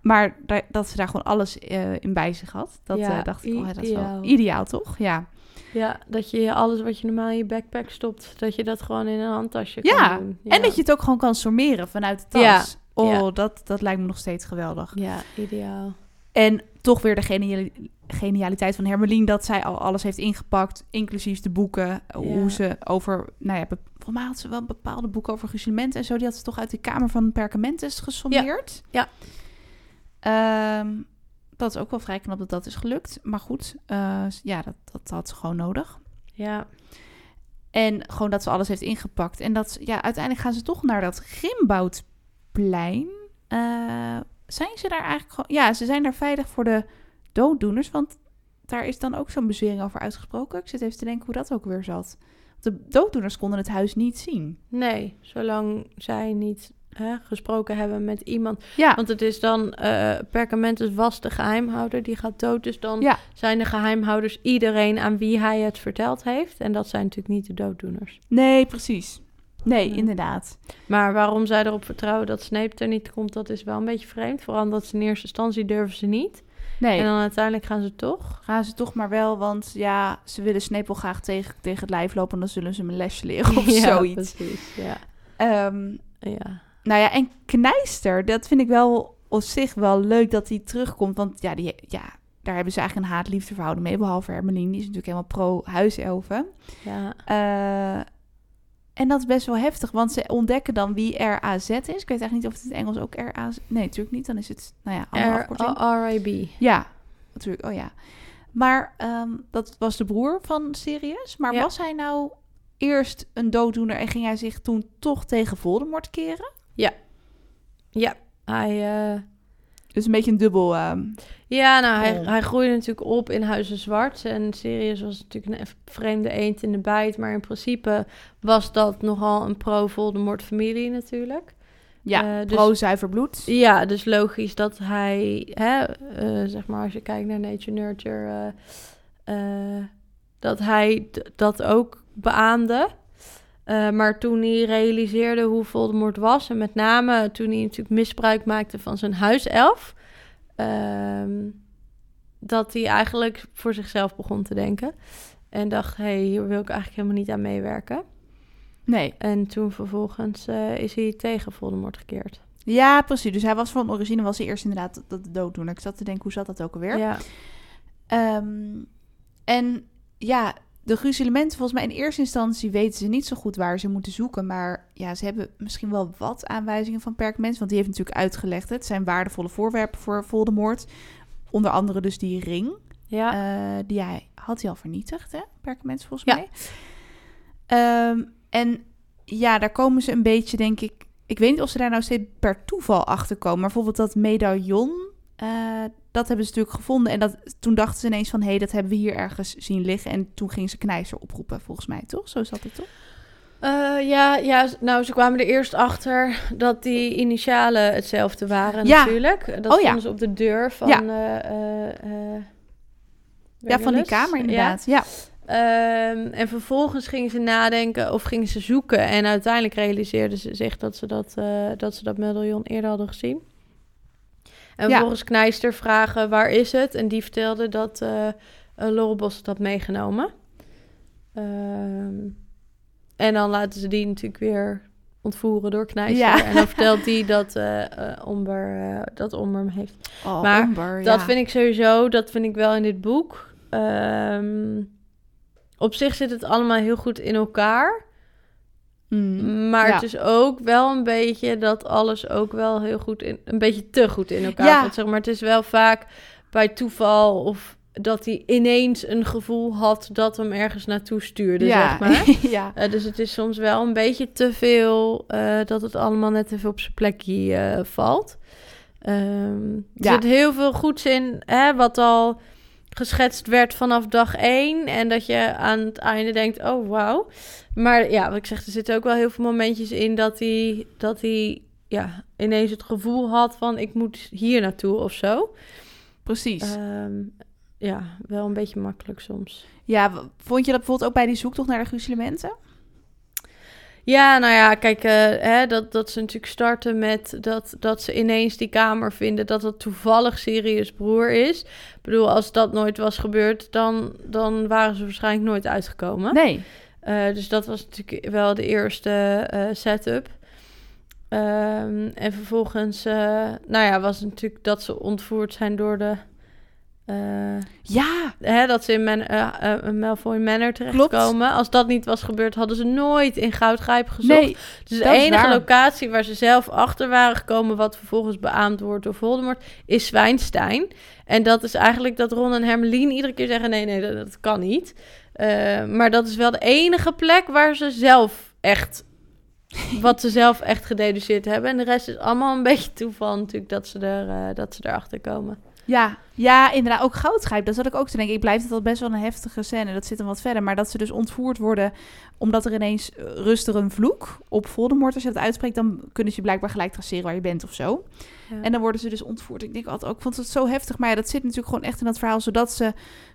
Maar daar, dat ze daar gewoon alles eh, in bij zich had. Dat Ja, eh, dacht ik, oh, ja, dat is wel ideaal, toch? Ja. Ja, dat je alles wat je normaal in je backpack stopt... dat je dat gewoon in een handtasje kan Ja, doen. En dat je het ook gewoon kan sorteren vanuit de tas. Ja, Oh, ja. Dat, dat lijkt me nog steeds geweldig. Ja, ideaal. En toch weer de geniali- genialiteit van Hermelien... dat zij al alles heeft ingepakt, inclusief de boeken. Hoe ze over... Nou ja, volgens mij had ze wel bepaalde boeken over gruzelementen en zo. Die had ze toch uit de kamer van Perkamentus gesommeerd. Ja. Ehm, dat is ook wel vrij knap dat dat is gelukt. Maar goed, eh, ja, dat, dat had ze gewoon nodig. Ja, En gewoon dat ze alles heeft ingepakt. En dat, ja, uiteindelijk gaan ze toch naar dat Grimboudplein. Eh, zijn ze daar eigenlijk gewoon... Ja, ze zijn daar veilig voor de dooddoeners. Want daar is dan ook zo'n bezwering over uitgesproken. Ik zit even te denken hoe dat ook weer zat. De dooddoeners konden het huis niet zien. nee, zolang zij niet hè, gesproken hebben met iemand... Ja, Want het is dan, eh Perkamentus was de geheimhouder, die gaat dood. Dus dan Ja. zijn de geheimhouders iedereen aan wie hij het verteld heeft. En dat zijn natuurlijk niet de dooddoeners. nee, precies. Nee, Ja. inderdaad. Maar waarom zij erop vertrouwen dat Snape er niet komt, dat is wel een beetje vreemd. Vooral omdat ze in eerste instantie durven ze niet. Nee, En dan uiteindelijk gaan ze toch. gaan ze toch maar wel. Want ja, ze willen Snape wel graag tegen, tegen het lijf lopen. En dan zullen ze hem een lesje leren of ja, zoiets. precies. Ja. Ehm, ja. Nou ja, en Knijster, dat vind ik wel op zich wel leuk dat hij terugkomt. Want ja, die, ja daar hebben ze eigenlijk een haat-liefde verhouding mee. Behalve Hermelien, die is natuurlijk helemaal pro-huiselfen. Ja. Uh, en dat is best wel heftig, want ze ontdekken dan wie RAZ is. Ik weet eigenlijk niet of het in het Engels ook RAZ... Nee, natuurlijk niet. Dan is het, nou ja, R-I-B. Ja, natuurlijk. Oh ja. Maar um, dat was de broer van Sirius. Maar Ja. was hij nou eerst een dooddoener en ging hij zich toen toch tegen Voldemort keren? Ja, hij... eh, Dus een beetje een dubbel... ehm, Ja, nou, hij, Oh. hij groeide natuurlijk op in Huizen Zwart. En Sirius was natuurlijk een vreemde eend in de bijt. Maar in principe was dat nogal een pro-Voldemort familie natuurlijk. ja, Eh, dus- pro-zuiver bloed. Ja, dus logisch dat hij, hè, eh, zeg maar als je kijkt naar Nature Nurture, eh, eh, dat hij dat ook beaamde. Eh, maar toen hij realiseerde hoe Voldemort was, en met name toen hij natuurlijk misbruik maakte van zijn huiself, ehm, dat hij eigenlijk voor zichzelf begon te denken. En dacht, hé, hey, hier wil ik eigenlijk helemaal niet aan meewerken. Nee. En toen vervolgens eh, is hij tegen Voldemort gekeerd. Ja, precies. Dus hij was van origine was hij eerst inderdaad dat dooddoener. Ik zat te denken, hoe zat dat ook alweer? Ja. Ehm, en ja, de gruzelementen, volgens mij in eerste instantie weten ze niet zo goed waar ze moeten zoeken. Maar ja, ze hebben misschien wel wat aanwijzingen van Perkament. Want die heeft natuurlijk uitgelegd, het zijn waardevolle voorwerpen voor Voldemort. Onder andere dus die ring. Ja. Eh, die hij had hij al vernietigd, hè? Perkament volgens Ja. mij. Ehm, en ja, daar komen ze een beetje, denk ik... Ik weet niet of ze daar nou steeds per toeval achter komen. Maar bijvoorbeeld dat medaillon, eh, dat hebben ze natuurlijk gevonden. En dat, toen dachten ze ineens van, hé, hey, dat hebben we hier ergens zien liggen. En toen ging ze Knijzer oproepen, volgens mij, toch? Zo zat het, toch? Eh, ja, ja, nou, ze kwamen er eerst achter dat die initialen hetzelfde waren Ja. natuurlijk. Dat Oh, ja. ze op de deur van... Ja. eh, Ja, van die kamer inderdaad. Ja. Ehm, en vervolgens gingen ze nadenken of gingen ze zoeken. En uiteindelijk realiseerden ze zich dat ze dat, dat, ze dat medaillon eerder hadden gezien. En Ja. vervolgens Knijster vragen, waar is het? En die vertelde dat eh uh, Lorrebos het had meegenomen. Ehm, en dan laten ze die natuurlijk weer ontvoeren door Knijster. Ja. En dan vertelt die dat, eh eh, Omber, eh, dat Omber hem heeft. Oh, Maar Dat ja. vind ik sowieso, dat vind ik wel in dit boek. Ehm, op zich zit het allemaal heel goed in elkaar. Mm, Maar ja. het is ook wel een beetje dat alles ook wel heel goed in... Een beetje te goed in elkaar Ja. valt, zeg maar. Het is wel vaak bij toeval of dat hij ineens een gevoel had dat hem ergens naartoe stuurde, ja. zeg maar. ja. Eh, dus het is soms wel een beetje te veel eh, dat het allemaal net even op zijn plekje eh, valt. Ehm, er Ja. zit heel veel goeds in, hè, wat al geschetst werd vanaf dag één. En dat je aan het einde denkt, oh wauw. Maar ja, wat ik zeg, er zitten ook wel heel veel momentjes in dat hij, dat hij ja, ineens het gevoel had van ik moet hier naartoe of zo. Precies. Ehm, ja, wel een beetje makkelijk soms. ja, vond je dat bijvoorbeeld ook bij die zoektocht naar de gruzelementen? Ja, nou ja, kijk, eh, hè, dat, dat ze natuurlijk starten met dat, dat ze ineens die kamer vinden, dat het toevallig Sirius broer is. Ik bedoel, als dat nooit was gebeurd, dan, dan waren ze waarschijnlijk nooit uitgekomen. Nee. Eh, dus dat was natuurlijk wel de eerste eh, setup. Ehm, en vervolgens, nou ja, was het natuurlijk dat ze ontvoerd zijn door de... eh, Ja, hè, dat ze in Man eh, eh, Malfoy Manor terechtkomen. Als dat niet was gebeurd, hadden ze nooit in Goudgrijp gezocht. nee. Dus de enige locatie waar ze zelf achter waren gekomen, wat vervolgens beaamd wordt door Voldemort, is Zwijnstein. En dat is eigenlijk dat Ron en Hermeline iedere keer zeggen: nee, nee, dat, dat kan niet. Maar dat is wel de enige plek waar ze zelf echt. Wat ze zelf echt gededuceerd hebben. En de rest is allemaal een beetje toeval natuurlijk dat ze, er, dat ze erachter komen. Ja, ja, inderdaad. Ook goudgrijp. Dat zat ik ook te denken. Ik blijf het al best wel een heftige scène. Dat zit hem wat verder. Maar dat ze dus ontvoerd worden omdat er ineens eh, rust er een vloek op Voldemort. Als je dat uitspreekt, dan kunnen ze je blijkbaar gelijk traceren waar je bent of zo. Ja. En dan worden ze dus ontvoerd. Ik denk altijd ook, vond het zo heftig. Maar ja, dat zit natuurlijk gewoon echt in dat verhaal. Zodat ze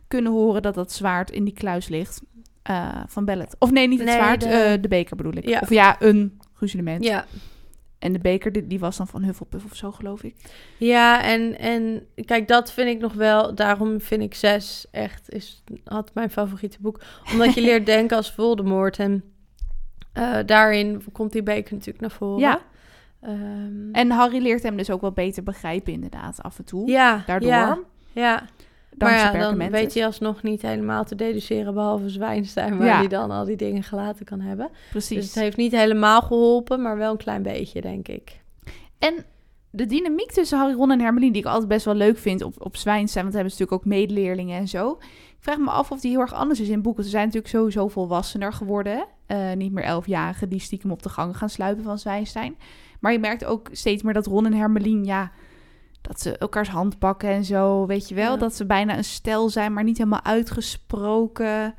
kunnen horen dat dat zwaard in die kluis ligt eh, van Bellet. Of nee, niet het Nee, zwaard. de- De... de beker bedoel ik. Ja. Of ja, een gruzelement. ja. En de beker, die, die was dan van Hufflepuff of zo, geloof ik. Ja, en, en kijk, dat vind ik nog wel. Daarom vind ik zes echt is had mijn favoriete boek. Omdat je leert denken als Voldemort. En eh, daarin komt die beker natuurlijk naar voren. Ja. Ehm, En Harry leert hem dus ook wel beter begrijpen, inderdaad, af en toe. ja, Daardoor. Ja, ja. Maar ja, dan weet je alsnog niet helemaal te deduceren, behalve Zwijnstein, waar Ja. hij dan al die dingen gelaten kan hebben. Precies. Dus het heeft niet helemaal geholpen, maar wel een klein beetje, denk ik. En de dynamiek tussen Harry, Ron en Hermeline, die ik altijd best wel leuk vind op, op Zwijnstein, want hebben ze natuurlijk ook medeleerlingen en zo. Ik vraag me af of die heel erg anders is in boeken. Ze zijn natuurlijk sowieso volwassener geworden. Eh, niet meer elfjarigen die stiekem op de gang gaan sluipen van Zwijnstein. Maar je merkt ook steeds meer dat Ron en Hermeline, ja, dat ze elkaars hand pakken en zo, weet je wel. Ja. Dat ze bijna een stel zijn, maar niet helemaal uitgesproken.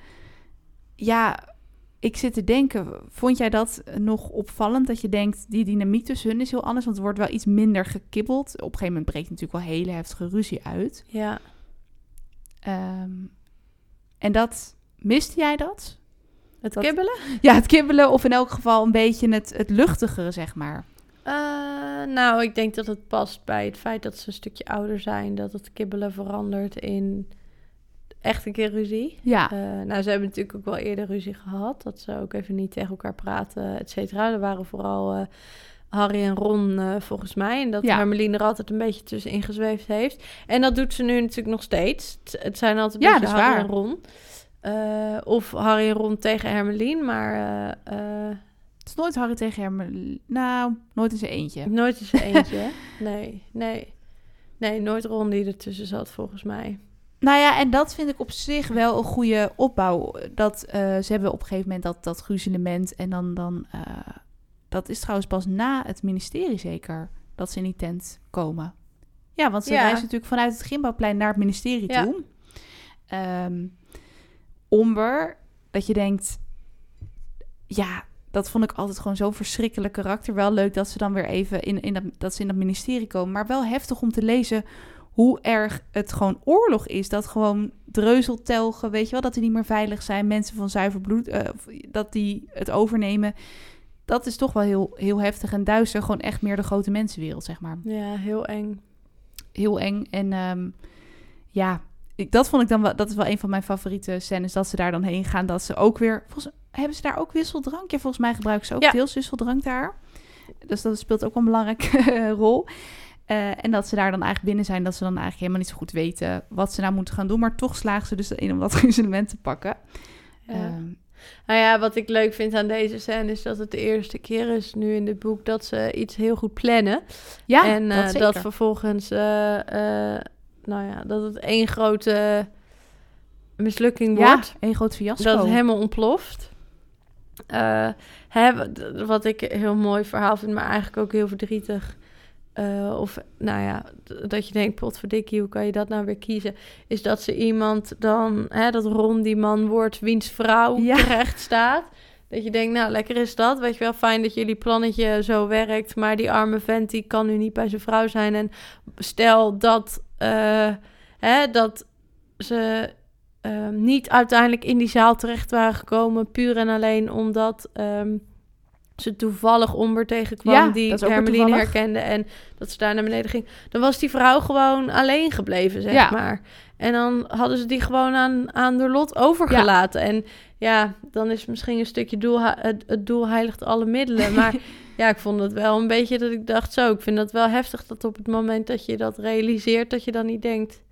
Ja, ik zit te denken, vond jij dat nog opvallend? Dat je denkt, die dynamiek tussen hun is heel anders, want er wordt wel iets minder gekibbeld. Op een gegeven moment breekt natuurlijk wel hele heftige ruzie uit. Ja. Ehm, en dat, miste jij dat? Het Dat- kibbelen? Ja, het kibbelen of in elk geval een beetje het, het luchtigere, zeg maar. Eh, nou, ik denk dat het past bij het feit dat ze een stukje ouder zijn. Dat het kibbelen verandert in echt een keer ruzie. Ja, Eh, nou, ze hebben natuurlijk ook wel eerder ruzie gehad. Dat ze ook even niet tegen elkaar praten, et cetera. Er waren vooral eh, Harry en Ron volgens mij. En dat Ja. Hermeline er altijd een beetje tussenin gezweefd heeft. En dat doet ze nu natuurlijk nog steeds. Het, het zijn altijd Ja, een beetje dat is Harry waar. en Ron. Of Harry en Ron tegen Hermeline. Maar is nooit Harry tegen Hermeline. Nou, nooit in zijn eentje. nooit eens eentje. hè? nee, nee. Nee, nooit Ron die ertussen zat volgens mij. Nou ja, en dat vind ik op zich wel een goede opbouw. Dat eh, ze hebben op een gegeven moment dat, dat gruzelement. En dan, dan eh, dat is trouwens pas na het ministerie zeker, dat ze in die tent komen. Ja, want ze Ja. reizen natuurlijk vanuit het Gimbouwplein naar het ministerie Ja. toe. Ehm, Omber, dat je denkt, ja, dat vond ik altijd gewoon zo'n verschrikkelijk karakter. Wel leuk dat ze dan weer even in, in dat, dat ze in dat ministerie komen. Maar wel heftig om te lezen hoe erg het gewoon oorlog is. Dat gewoon dreuzeltelgen, weet je wel, dat die niet meer veilig zijn. Mensen van zuiver bloed, eh, dat die het overnemen. Dat is toch wel heel, heel heftig en duister. Gewoon echt meer de grote mensenwereld, zeg maar. Ja, heel eng. Heel eng. En ehm, ja, ik, dat vond ik dan wel, dat is wel een van mijn favoriete scènes. Dat ze daar dan heen gaan. Dat ze ook weer, volgens, hebben ze daar ook wisseldrank? Ja, volgens mij gebruiken ze ook Ja. deels wisseldrank daar. Dus dat speelt ook een belangrijke rol. Eh, en dat ze daar dan eigenlijk binnen zijn, dat ze dan eigenlijk helemaal niet zo goed weten wat ze nou moeten gaan doen. Maar toch slagen ze dus in om dat gruzelement te pakken. Ja. Ehm, Nou ja, wat ik leuk vind aan deze scène is dat het de eerste keer is nu in dit boek dat ze iets heel goed plannen. ja, en dat, eh, dat vervolgens, eh, nou ja, dat het één grote mislukking ja, wordt. een groot fiasco. Dat het helemaal ontploft. Eh, hè, wat- ik een heel mooi verhaal vind, maar eigenlijk ook heel verdrietig. Eh, of nou ja, dat je denkt, potverdikkie, hoe kan je dat nou weer kiezen? Is dat ze iemand dan, hè, dat Ron die man wordt, wiens vrouw Ja. terecht staat. Dat je denkt, nou lekker is dat. Weet je wel, fijn dat jullie plannetje zo werkt. Maar die arme vent, die kan nu niet bij zijn vrouw zijn. En stel dat, eh, hè, dat ze ehm, niet uiteindelijk in die zaal terecht waren gekomen. Puur en alleen omdat ehm, ze toevallig Omber tegenkwam. Ja, die Hermeline herkende. En dat ze daar naar beneden ging. Dan was die vrouw gewoon alleen gebleven, zeg Ja. maar. En dan hadden ze die gewoon aan, aan de lot overgelaten. En ja, dan is misschien een stukje doel, het, het doel heiligt alle middelen. Maar ja, ik vond het wel een beetje dat ik dacht zo. Ik vind dat wel heftig dat op het moment dat je dat realiseert, dat je dan niet denkt.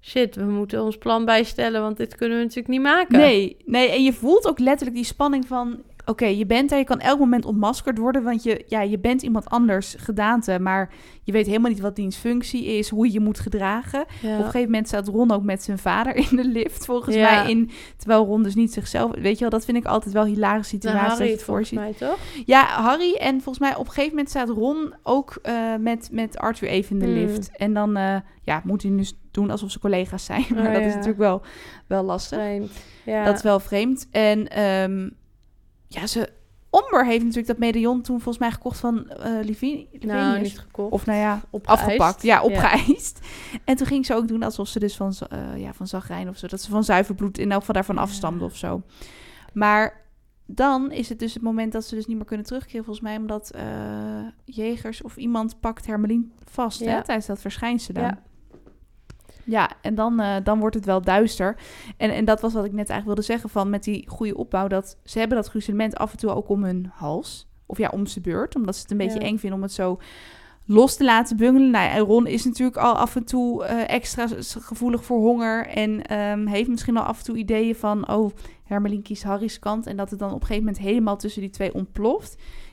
Shit, we moeten ons plan bijstellen, want dit kunnen we natuurlijk niet maken. Nee, nee, en je voelt ook letterlijk die spanning van... Oké, je bent daar, je kan elk moment ontmaskerd worden... want je, ja, je bent iemand anders gedaante... maar je weet helemaal niet wat diens functie is... hoe je je moet gedragen. Ja. Op een gegeven moment staat Ron ook met zijn vader in de lift... volgens Ja. mij, in, terwijl Ron dus niet zichzelf... Weet je wel, dat vind ik altijd wel hilarische Nou, situatie. dat Harry volgens mij, toch? Ja, Harry. En volgens mij op een gegeven moment staat Ron ook eh, met, met Arthur even in de Hmm. lift. En dan eh, ja, moet hij dus doen alsof ze collega's zijn. Maar Oh, dat is natuurlijk wel, wel lastig. Vreemd. Ja. Dat is wel vreemd. En ehm, ja, ze... Omber heeft natuurlijk dat medaillon toen volgens mij gekocht van eh Livi- nou, niet gekocht. Of nou ja, Opgeëist. afgepakt. Ja, opgeëist. En toen ging ze ook doen alsof ze dus van, eh, ja, van zagrijn of zo... dat ze van zuiver bloed in elk geval daarvan Ja. afstamde of zo. Maar dan is het dus het moment dat ze dus niet meer kunnen terugkeren... volgens mij omdat eh, jegers of iemand pakt Hermelien vast Ja. hè, tijdens dat verschijnsel. Ja. Ja, en dan, eh, dan wordt het wel duister. En, en dat was wat ik net eigenlijk wilde zeggen van met die goede opbouw. Dat ze hebben dat gruzelement af en toe ook om hun hals. of ja, om zijn beurt. Omdat ze het een beetje Ja. eng vinden om het zo los te laten bungelen. Nou en Ron is natuurlijk al af en toe eh, extra gevoelig voor honger. En ehm, heeft misschien al af en toe ideeën van... oh, Hermelien kiest Harry's kant. En dat het dan op een gegeven moment helemaal tussen die twee ontploft.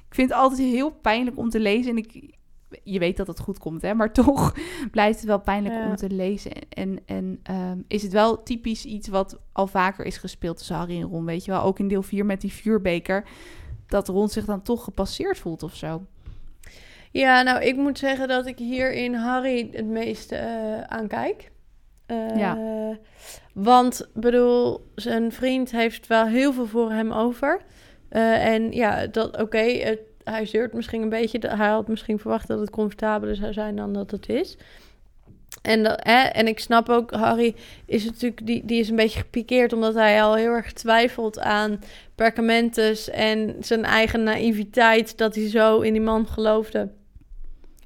Ik vind het altijd heel pijnlijk om te lezen. En ik, je weet dat het goed komt, hè? Maar toch blijft het wel pijnlijk Ja. om te lezen. En, en ehm, is het wel typisch iets wat al vaker is gespeeld tussen Harry en Ron. Weet je wel, ook in deel 4 met die vuurbeker. Dat Ron zich dan toch gepasseerd voelt of zo. Ja, nou, ik moet zeggen dat ik hier in Harry het meeste eh aan kijk. Eh, Ja. Want, bedoel, zijn vriend heeft wel heel veel voor hem over. Eh, en ja, dat oké, het- hij zeurt misschien een beetje. Hij had misschien verwacht dat het comfortabeler zou zijn dan dat het is. En, dat, hè, en ik snap ook, Harry is natuurlijk, die, die is een beetje gepikeerd omdat hij al heel erg twijfelt aan Perkamentus en zijn eigen naïviteit dat hij zo in die man geloofde.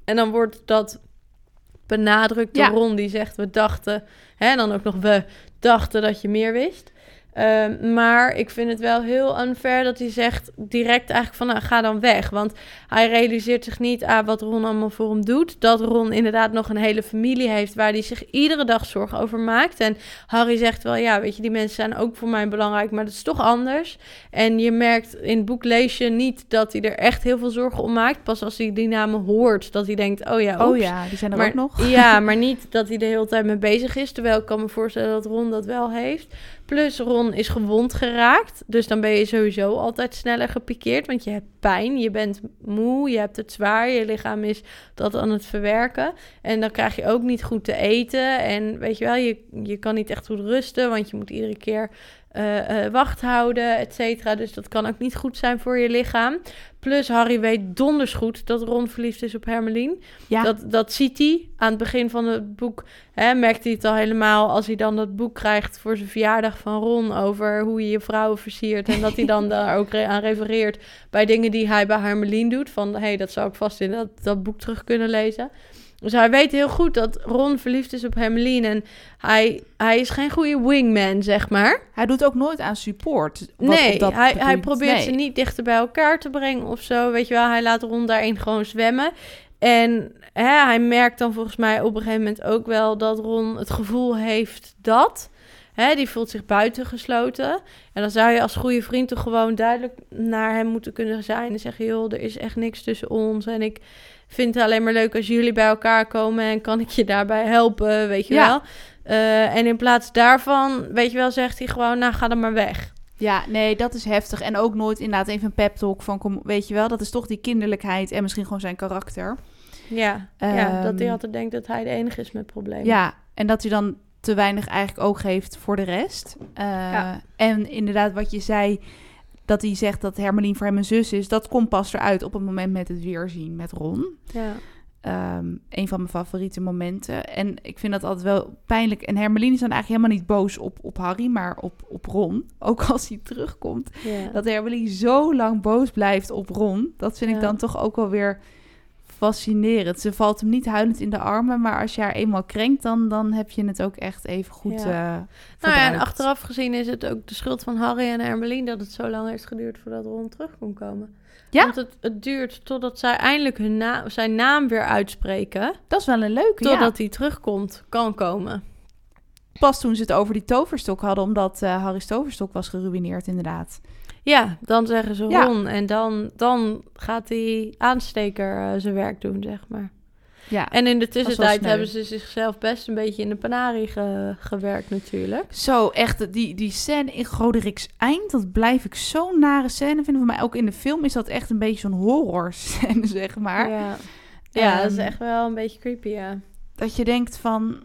En dan wordt dat benadrukt door Ja. Ron, die zegt we dachten, hè, en dan ook nog we dachten dat je meer wist. Ehm, maar ik vind het wel heel unfair dat hij zegt direct eigenlijk van nou, ga dan weg. Want hij realiseert zich niet aan wat Ron allemaal voor hem doet. Dat Ron inderdaad nog een hele familie heeft waar hij zich iedere dag zorgen over maakt. En Harry zegt wel, ja, weet je, die mensen zijn ook voor mij belangrijk, maar dat is toch anders. En je merkt in het boek lees je niet dat hij er echt heel veel zorgen om maakt. Pas als hij die namen hoort, dat hij denkt, oh ja, Oh ja, die zijn er Maar- ook nog. Ja, maar niet dat hij de hele tijd mee bezig is. Terwijl ik kan me voorstellen dat Ron dat wel heeft. Plus Ron is gewond geraakt. Dus dan ben je sowieso altijd sneller gepikeerd. Want je hebt pijn, je bent moe, je hebt het zwaar. Je lichaam is dat aan het verwerken. En dan krijg je ook niet goed te eten. En weet je wel, je, je kan niet echt goed rusten. Want je moet iedere keer eh, wacht houden, et cetera. Dus dat kan ook niet goed zijn voor je lichaam. Plus Harry weet donders goed dat Ron verliefd is op Hermelien. Ja, Dat, dat ziet hij aan het begin van het boek. Hè, merkt hij het al helemaal als hij dan dat boek krijgt voor zijn verjaardag van Ron over hoe je je vrouwen versiert. En dat hij dan daar ook re- aan refereert bij dingen die hij bij Hermelien doet. Van hé, hey, dat zou ik vast in dat, dat boek terug kunnen lezen. Dus hij weet heel goed dat Ron verliefd is op Hermelien. En hij, hij is geen goede wingman, zeg maar. hij doet ook nooit aan support. wat Nee, dat hij, hij probeert nee. ze niet dichter bij elkaar te brengen of zo. Weet je wel, hij laat Ron daarin gewoon zwemmen. En hè, hij merkt dan volgens mij op een gegeven moment ook wel dat Ron het gevoel heeft dat. Hè, die voelt zich buitengesloten. En dan zou je als goede vriend toch gewoon duidelijk naar hem moeten kunnen zijn. En zeggen, joh, er is echt niks tussen ons. En ik vind het alleen maar leuk als jullie bij elkaar komen. En kan ik je daarbij helpen, weet je Ja. wel. Eh, en in plaats daarvan, weet je wel, zegt hij gewoon, nou ga dan maar weg. Ja, nee, dat is heftig. En ook nooit inderdaad even een pep talk van, kom, weet je wel, dat is toch die kinderlijkheid en misschien gewoon zijn karakter. Ja, ja dat hij Ehm, altijd denkt dat hij de enige is met problemen. Ja, en dat hij dan te weinig eigenlijk oog heeft voor de rest. Eh, Ja. En inderdaad, wat je zei, dat hij zegt dat Hermelien voor hem een zus is, dat komt pas eruit op het moment met het weerzien met Ron. ja. Ehm, een van mijn favoriete momenten. En ik vind dat altijd wel pijnlijk. En Hermelien is dan eigenlijk helemaal niet boos op, op Harry, maar op, op Ron. Ook als hij terugkomt. Dat Hermelien zo lang boos blijft op Ron. Dat vind ik Ja. dan toch ook wel weer fascinerend. Ze valt hem niet huilend in de armen, maar als je haar eenmaal krenkt, dan, dan heb je het ook echt even goed Ja. eh Nou ja, en achteraf gezien is het ook de schuld van Harry en Hermelien dat het zo lang heeft geduurd voordat Ron terug kon komen. Ja. Want het, het duurt totdat zij eindelijk hun na zijn naam weer uitspreken, Dat is wel een leuke, ja. totdat hij terugkomt, kan komen. Pas toen ze het over die toverstok hadden, omdat eh, Harry's toverstok was geruineerd, inderdaad. Ja, dan zeggen ze Ja. Ron en dan, dan gaat die aansteker eh, zijn werk doen, zeg maar. Ja. En in de tussentijd hebben ze zichzelf best een beetje in de panarie ge- gewerkt natuurlijk. Zo, echt, die, die scène in Goderiks Eind, dat blijf ik zo'n nare scène vinden. Voor mij ook in de film is dat echt een beetje zo'n horror scène, zeg maar. Ja, ja dat is Ehm, echt wel een beetje creepy, ja. Dat je denkt van,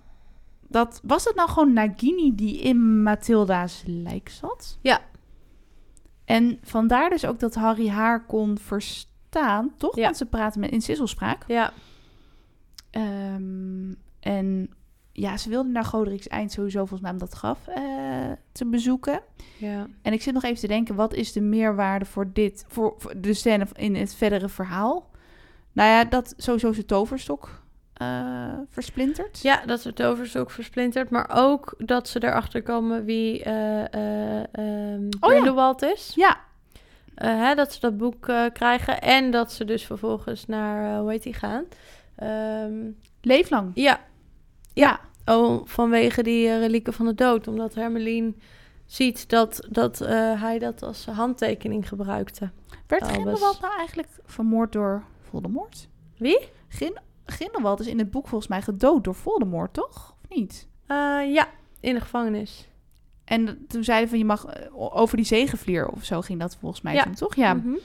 dat, was het nou gewoon Nagini die in Mathilda's lijk zat? Ja. En vandaar dus ook dat Harry haar kon verstaan, toch? Ja. Want ze praten met, in sisselspraak. Ja, Ehm, en ja, ze wilde naar Goderiks Eind sowieso volgens mij om dat graf eh, te bezoeken. ja. En ik zit nog even te denken, wat is de meerwaarde voor dit, voor, voor de scène in het verdere verhaal? Nou ja, dat sowieso zijn toverstok eh versplintert. Ja, dat ze het overzoek versplintert. Maar ook dat ze erachter komen wie Oh ja. Grindelwald is. Ja, hè, dat ze dat boek krijgen. En dat ze dus vervolgens naar, hoe heet die gaan? Ehm, Leeflang. ja, Ja. oh, vanwege die relieken van de dood. Omdat Hermelien ziet dat, dat hij dat als handtekening gebruikte. Werd Albus. Grindelwald nou eigenlijk vermoord door Voldemort? Wie? Grin Grindelwald is in het boek volgens mij gedood door Voldemort, toch? Of niet? Eh, ja, in de gevangenis. En toen zeiden van je mag eh, over die zegenvlier of zo ging dat volgens mij Ja. toen, toch? Ja. Mhm.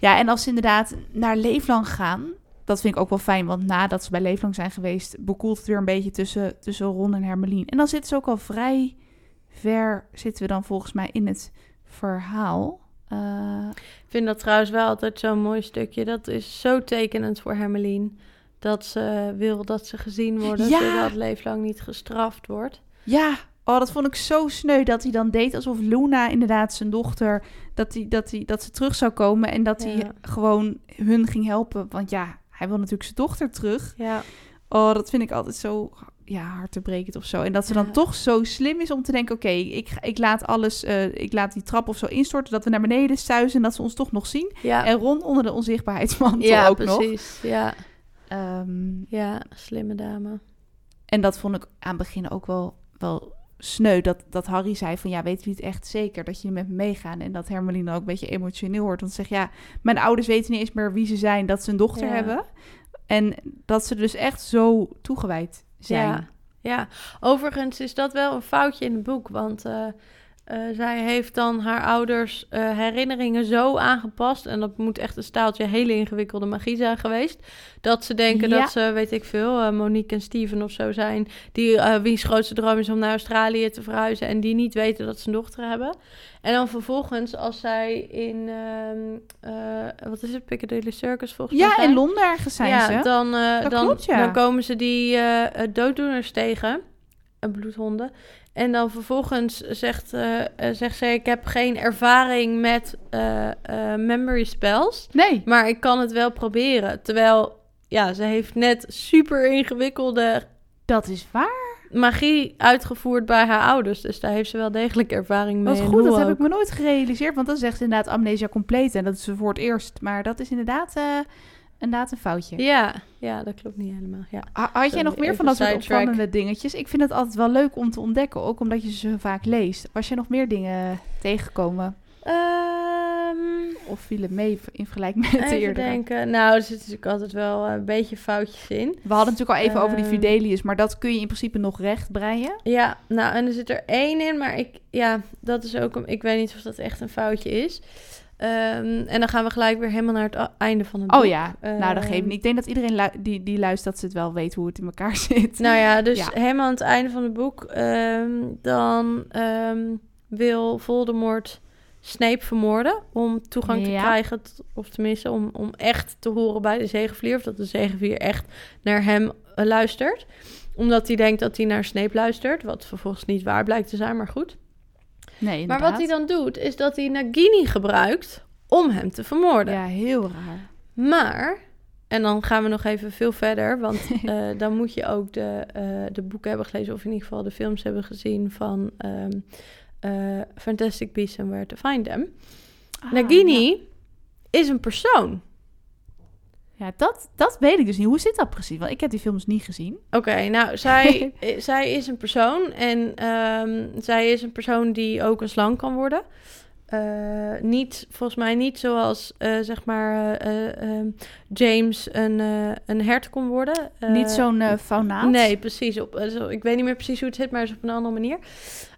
ja, en als ze inderdaad naar Leeflang gaan, dat vind ik ook wel fijn, want nadat ze bij Leeflang zijn geweest, bekoelt het weer een beetje tussen, tussen Ron en Hermelien. En dan zitten ze ook al vrij ver, zitten we dan volgens mij in het verhaal. Eh, Ik vind dat trouwens wel altijd zo'n mooi stukje. Dat is zo tekenend voor Hermelien. Dat ze wil dat ze gezien worden, Ja. zodat leeflang niet gestraft wordt. Ja, oh, dat vond ik zo sneu dat hij dan deed alsof Luna inderdaad zijn dochter, dat, hij, dat, hij, dat ze terug zou komen en dat hij Ja. gewoon hun ging helpen. Want ja, hij wil natuurlijk zijn dochter terug. Ja, Oh, dat vind ik altijd zo ja, hartebrekend of zo. En dat ze dan Ja. toch zo slim is om te denken, oké, ik, ik laat alles, eh, ik laat die trap of zo instorten, dat we naar beneden suizen en dat ze ons toch nog zien. ja, En Ron onder de onzichtbaarheidsmantel ja ook nog. precies. Ja, Ehm, ja, slimme dame. En dat vond ik aan het begin ook wel, wel sneu. Dat, dat Harry zei van, ja, weten jullie het echt zeker dat jullie met me meegaan? En dat Hermeline ook een beetje emotioneel wordt. Want ze zegt, ja, mijn ouders weten niet eens meer wie ze zijn, dat ze een dochter Ja. hebben. En dat ze dus echt zo toegewijd zijn. Ja, ja, overigens is dat wel een foutje in het boek. Want eh, eh, zij heeft dan haar ouders eh, herinneringen zo aangepast. En dat moet echt een staaltje hele ingewikkelde magie zijn geweest. Dat ze denken Ja. dat ze, weet ik veel, eh, Monique en Steven of zo zijn. Die wiens grootste droom is om naar Australië te verhuizen. En die niet weten dat ze een dochter hebben. En dan vervolgens, als zij in, ehm, eh, wat is het, Piccadilly Circus volgens mij Ja, in Londen ergens zijn ja, ze. Dan, dan, klopt, ja. dan komen ze die dooddoeners tegen, bloedhonden. En dan vervolgens zegt, eh, zegt ze: Ik heb geen ervaring met eh, memory spells, Nee. maar ik kan het wel proberen. Terwijl, ja, ze heeft net super ingewikkelde Dat is waar. magie uitgevoerd bij haar ouders. Dus daar heeft ze wel degelijk ervaring mee. Wat goed, dat heb ik me nooit gerealiseerd. Want dat is echt inderdaad amnesia compleet. En dat is voor het eerst. Maar dat is inderdaad, inderdaad een foutje. Ja, ja, dat klopt niet helemaal. Ja. Ha- Had jij nog meer van dat soort opvallende dingetjes? Ik vind het altijd wel leuk om te ontdekken. Ook omdat je ze vaak leest. Was je nog meer dingen tegengekomen? Ehm, Of viel het mee in vergelijking met de eerdere? denken. Nou, er zitten natuurlijk altijd wel een beetje foutjes in. We hadden natuurlijk al even over die Ehm. Fidelius. Maar dat kun je in principe nog recht breien. Ja, nou, en er zit er één in, maar ik, ja, dat is ook, een, ik weet niet of dat echt een foutje is. Ehm, en dan gaan we gelijk weer helemaal naar het einde van het boek. Oh ja, nou dat geeft Ehm. niet. Ik denk dat iedereen die, die luistert, dat ze het wel weet hoe het in elkaar zit. Nou ja, dus Ja. helemaal aan het einde van het boek, ehm, dan ehm, wil Voldemort Snape vermoorden om toegang te krijgen, of tenminste om, om echt te horen bij de Zegevlier, of dat de Zegevlier echt naar hem eh, luistert. Omdat hij denkt dat hij naar Snape luistert, wat vervolgens niet waar blijkt te zijn, maar goed. Nee, Maar wat hij dan doet, is dat hij Nagini gebruikt om hem te vermoorden. Ja, heel raar. Maar, en dan gaan we nog even veel verder, want eh, dan moet je ook de, eh, de boeken hebben gelezen, of in ieder geval de films hebben gezien van ehm, eh, Fantastic Beasts and Where to Find Them. Ah, Nagini Ja, is een persoon. Ja, dat, dat weet ik dus niet. Hoe zit dat precies? Want ik heb die films niet gezien. Oké, nou, zij, eh, zij is een persoon en ehm, zij is een persoon die ook een slang kan worden. Eh, niet, volgens mij niet zoals, eh, zeg maar, eh, eh, ehm, James een, een hert kon worden. Niet zo'n faunaat? Nee, precies. Op, zo- ik weet niet meer precies hoe het zit, maar is op een andere manier.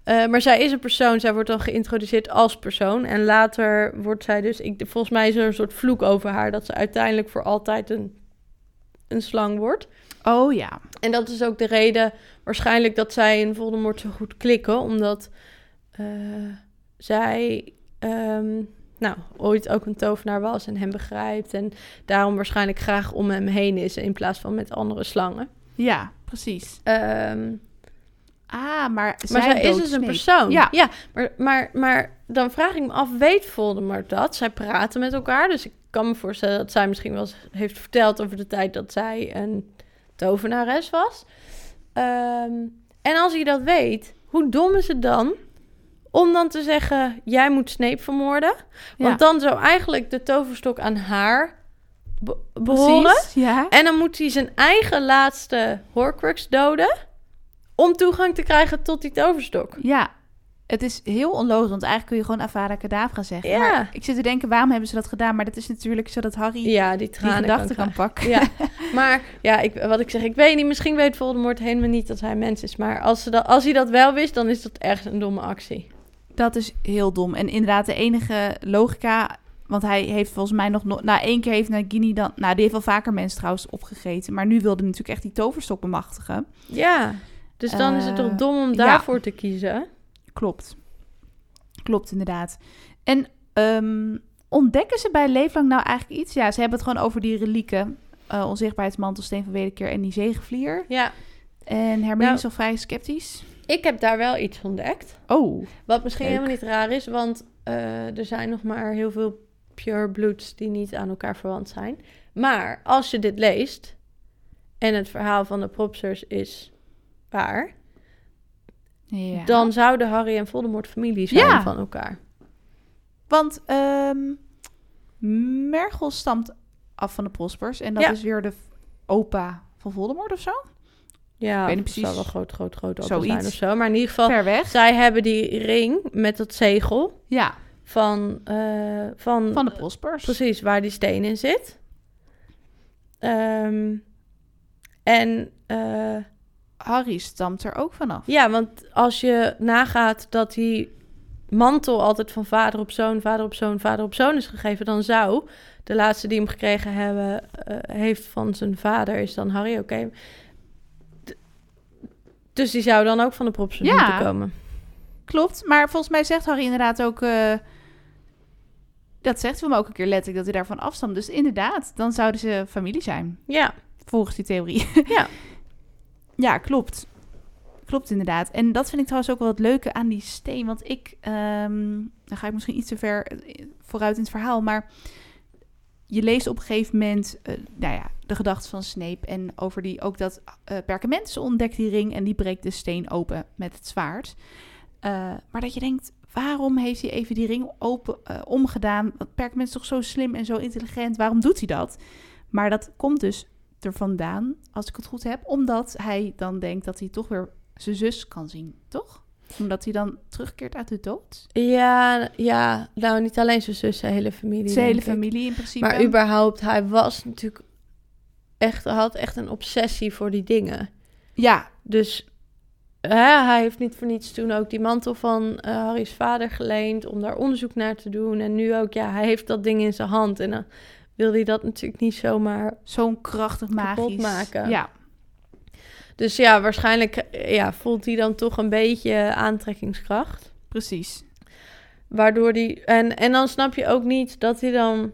Maar zij is een persoon. Zij wordt dan geïntroduceerd als persoon. En later wordt zij dus... Ik, volgens mij is er een soort vloek over haar... dat ze uiteindelijk voor altijd een, een slang wordt. Oh ja. En dat is ook de reden waarschijnlijk dat zij en Voldemort zo goed klikken. Omdat zij... ehm, nou, ooit ook een tovenaar was en hem begrijpt. En daarom waarschijnlijk graag om hem heen is... in plaats van met andere slangen. Ja, precies. Ehm Ah, maar Maar zij is dus een persoon. Ja. ja maar, maar, maar dan vraag ik me af, weet Voldemort dat? Zij praten met elkaar, dus ik kan me voorstellen dat zij misschien wel eens heeft verteld over de tijd dat zij een tovenares was. Ehm, en als hij dat weet, hoe dom is het dan om dan te zeggen: jij moet Snape vermoorden. Want Ja. dan zou eigenlijk de toverstok aan haar be- behoren. Precies, ja. En dan moet hij zijn eigen laatste Horcrux doden om toegang te krijgen tot die toverstok. Ja, het is heel onlogisch, want eigenlijk kun je gewoon Avada Kedavra zeggen. Ja. Maar ik zit te denken, waarom hebben ze dat gedaan? Maar dat is natuurlijk zodat Harry Ja, die die gedachten kan pakken. Ja, maar ja, ik, wat ik zeg, ik weet niet, misschien weet Voldemort helemaal niet dat hij mens is. Maar als, ze dat, als hij dat wel wist, dan is dat echt een domme actie. Dat is heel dom. En inderdaad, de enige logica... Want hij heeft volgens mij nog... no- Na één keer heeft Nagini dan... Nou, die heeft wel vaker mensen trouwens opgegeten. Maar nu wilde hij natuurlijk echt die toverstok bemachtigen. Ja, dus dan is het Eh, toch dom om ja. daarvoor te kiezen? Klopt. Klopt, inderdaad. En ehm, ontdekken ze bij Leeflang nou eigenlijk iets? Ja, ze hebben het gewoon over die relieken. eh onzichtbaarheidsmantel, steen van wederkeer en die zegenvlier. Ja, En Hermine Nou- is al vrij sceptisch. Ik heb daar wel iets ontdekt. Oh, Wat misschien Leuk. helemaal niet raar is, want eh, er zijn nog maar heel veel pure bloods die niet aan elkaar verwant zijn. Maar als je dit leest en het verhaal van de propsters is waar, ja. dan zouden Harry en Voldemort familie zijn Ja. van elkaar. Want ehm Mergel stamt af van de Prospers. En dat Ja. is weer de opa van Voldemort of zo? Ja, weet niet het precies. wel groot, groot, groot open Zoiets. zijn of zo. Maar in ieder geval, weg. zij hebben die ring met dat zegel Ja, van, eh, van, van de Prospers. precies waar die steen in zit. Ehm, en eh, Harry stamt er ook vanaf. ja, want als je nagaat dat die mantel altijd van vader op zoon, vader op zoon, vader op zoon is gegeven, dan zou de laatste die hem gekregen hebben, eh, heeft van zijn vader, is dan Harry, oké. Dus die zou dan ook van de props Ja. moeten komen. Klopt, maar volgens mij zegt Harry inderdaad ook... eh, dat zegt hij hem ook een keer letterlijk, dat hij daarvan afstamt. Dus inderdaad, dan zouden ze familie zijn. Ja, Volgens die theorie. Ja. ja, klopt. Klopt inderdaad. En dat vind ik trouwens ook wel het leuke aan die steen. Want ik, ehm, dan ga ik misschien iets te ver eh, vooruit in het verhaal. Maar je leest op een gegeven moment, eh, nou ja, de gedachten van Snape. En over die, ook dat eh Perkamentus ontdekt die ring en die breekt de steen open met het zwaard. Eh, maar dat je denkt, waarom heeft hij even die ring open eh, omgedaan? Want Perkamentus is toch zo slim en zo intelligent. Waarom doet hij dat? Maar dat komt dus er vandaan, als ik het goed heb, omdat hij dan denkt dat hij toch weer zijn zus kan zien, toch? Omdat hij dan terugkeert uit de dood. ja, ja, nou niet alleen zijn zus, zijn hele familie. Zijn hele ik. familie in principe. Maar überhaupt, hij was natuurlijk echt, had echt een obsessie voor die dingen. Ja, Dus hè, hij heeft niet voor niets toen ook die mantel van eh, Harry's vader geleend om daar onderzoek naar te doen. En nu ook, ja, hij heeft dat ding in zijn hand. En dan wil hij dat natuurlijk niet zomaar. zo'n krachtig Kapot magisch. maken. Ja, Dus ja, waarschijnlijk eh, ja, voelt hij dan toch een beetje aantrekkingskracht. precies. Waardoor die. En, en dan snap je ook niet dat hij dan.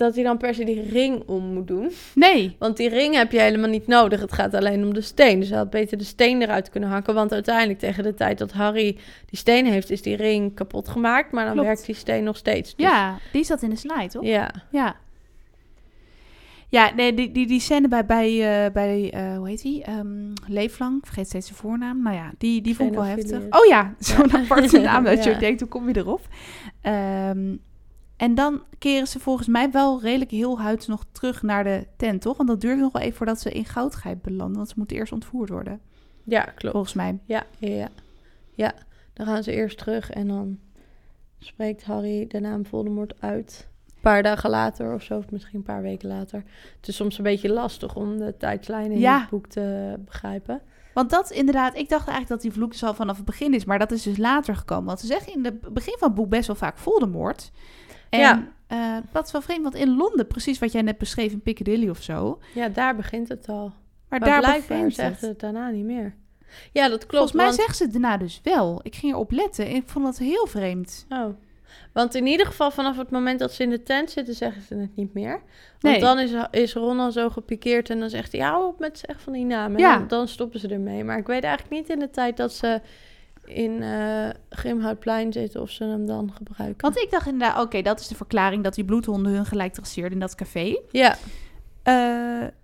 Dat hij dan per se die ring om moet doen. Nee, Want die ring heb je helemaal niet nodig. Het gaat alleen om de steen. Dus hij had beter de steen eruit kunnen hakken. Want uiteindelijk tegen de tijd dat Harry die steen heeft, is die ring kapot gemaakt. Maar dan Klopt. werkt die steen nog steeds. Dus- ja, die zat in de slide, toch? Ja. Ja. Ja, nee, die, die, die scène bij, bij, eh, bij eh, hoe heet die? Ehm, Leeflang, vergeet steeds de voornaam. Nou ja, die, die vond ik wel heftig. Oh ja, zo'n aparte naam dat je denkt, hoe kom je erop? Ehm, en dan keren ze volgens mij wel redelijk heel huids nog terug naar de tent, toch? Want dat duurt nog wel even voordat ze in Goudgrijp belanden, want ze moeten eerst ontvoerd worden, ja, klopt. volgens mij. Ja, ja, ja. Ja, dan gaan ze eerst terug en dan spreekt Harry de naam Voldemort uit. Een paar dagen later of zo, of misschien een paar weken later. Het is soms een beetje lastig om de tijdslijn in Ja. het boek te begrijpen. Want dat inderdaad, ik dacht eigenlijk dat die vloek dus al vanaf het begin is, maar dat is dus later gekomen. Want ze zeggen in het begin van het boek best wel vaak Voldemort. En Ja. eh, dat is wel vreemd, want in Londen, precies wat jij net beschreef in Piccadilly of zo. Ja, daar begint het al. Maar, Maar, daar blijkbaar begint zegt het. ze het daarna niet meer. Ja, dat klopt. Volgens mij want... zegt ze het daarna dus wel. Ik ging erop letten en ik vond dat heel vreemd. Oh. Want in ieder geval vanaf het moment dat ze in de tent zitten, zeggen ze het niet meer. Want Nee. dan is, is Ron al zo gepikeerd en dan zegt hij, ja, hou op met zeggen van die naam. En Ja. dan, dan stoppen ze ermee. Maar ik weet eigenlijk niet in de tijd dat ze in eh Grimhoutplein zitten of ze hem dan gebruiken. Want ik dacht inderdaad, oké, dat is de verklaring dat die bloedhonden hun gelijk traceerden in dat café. Ja, Eh,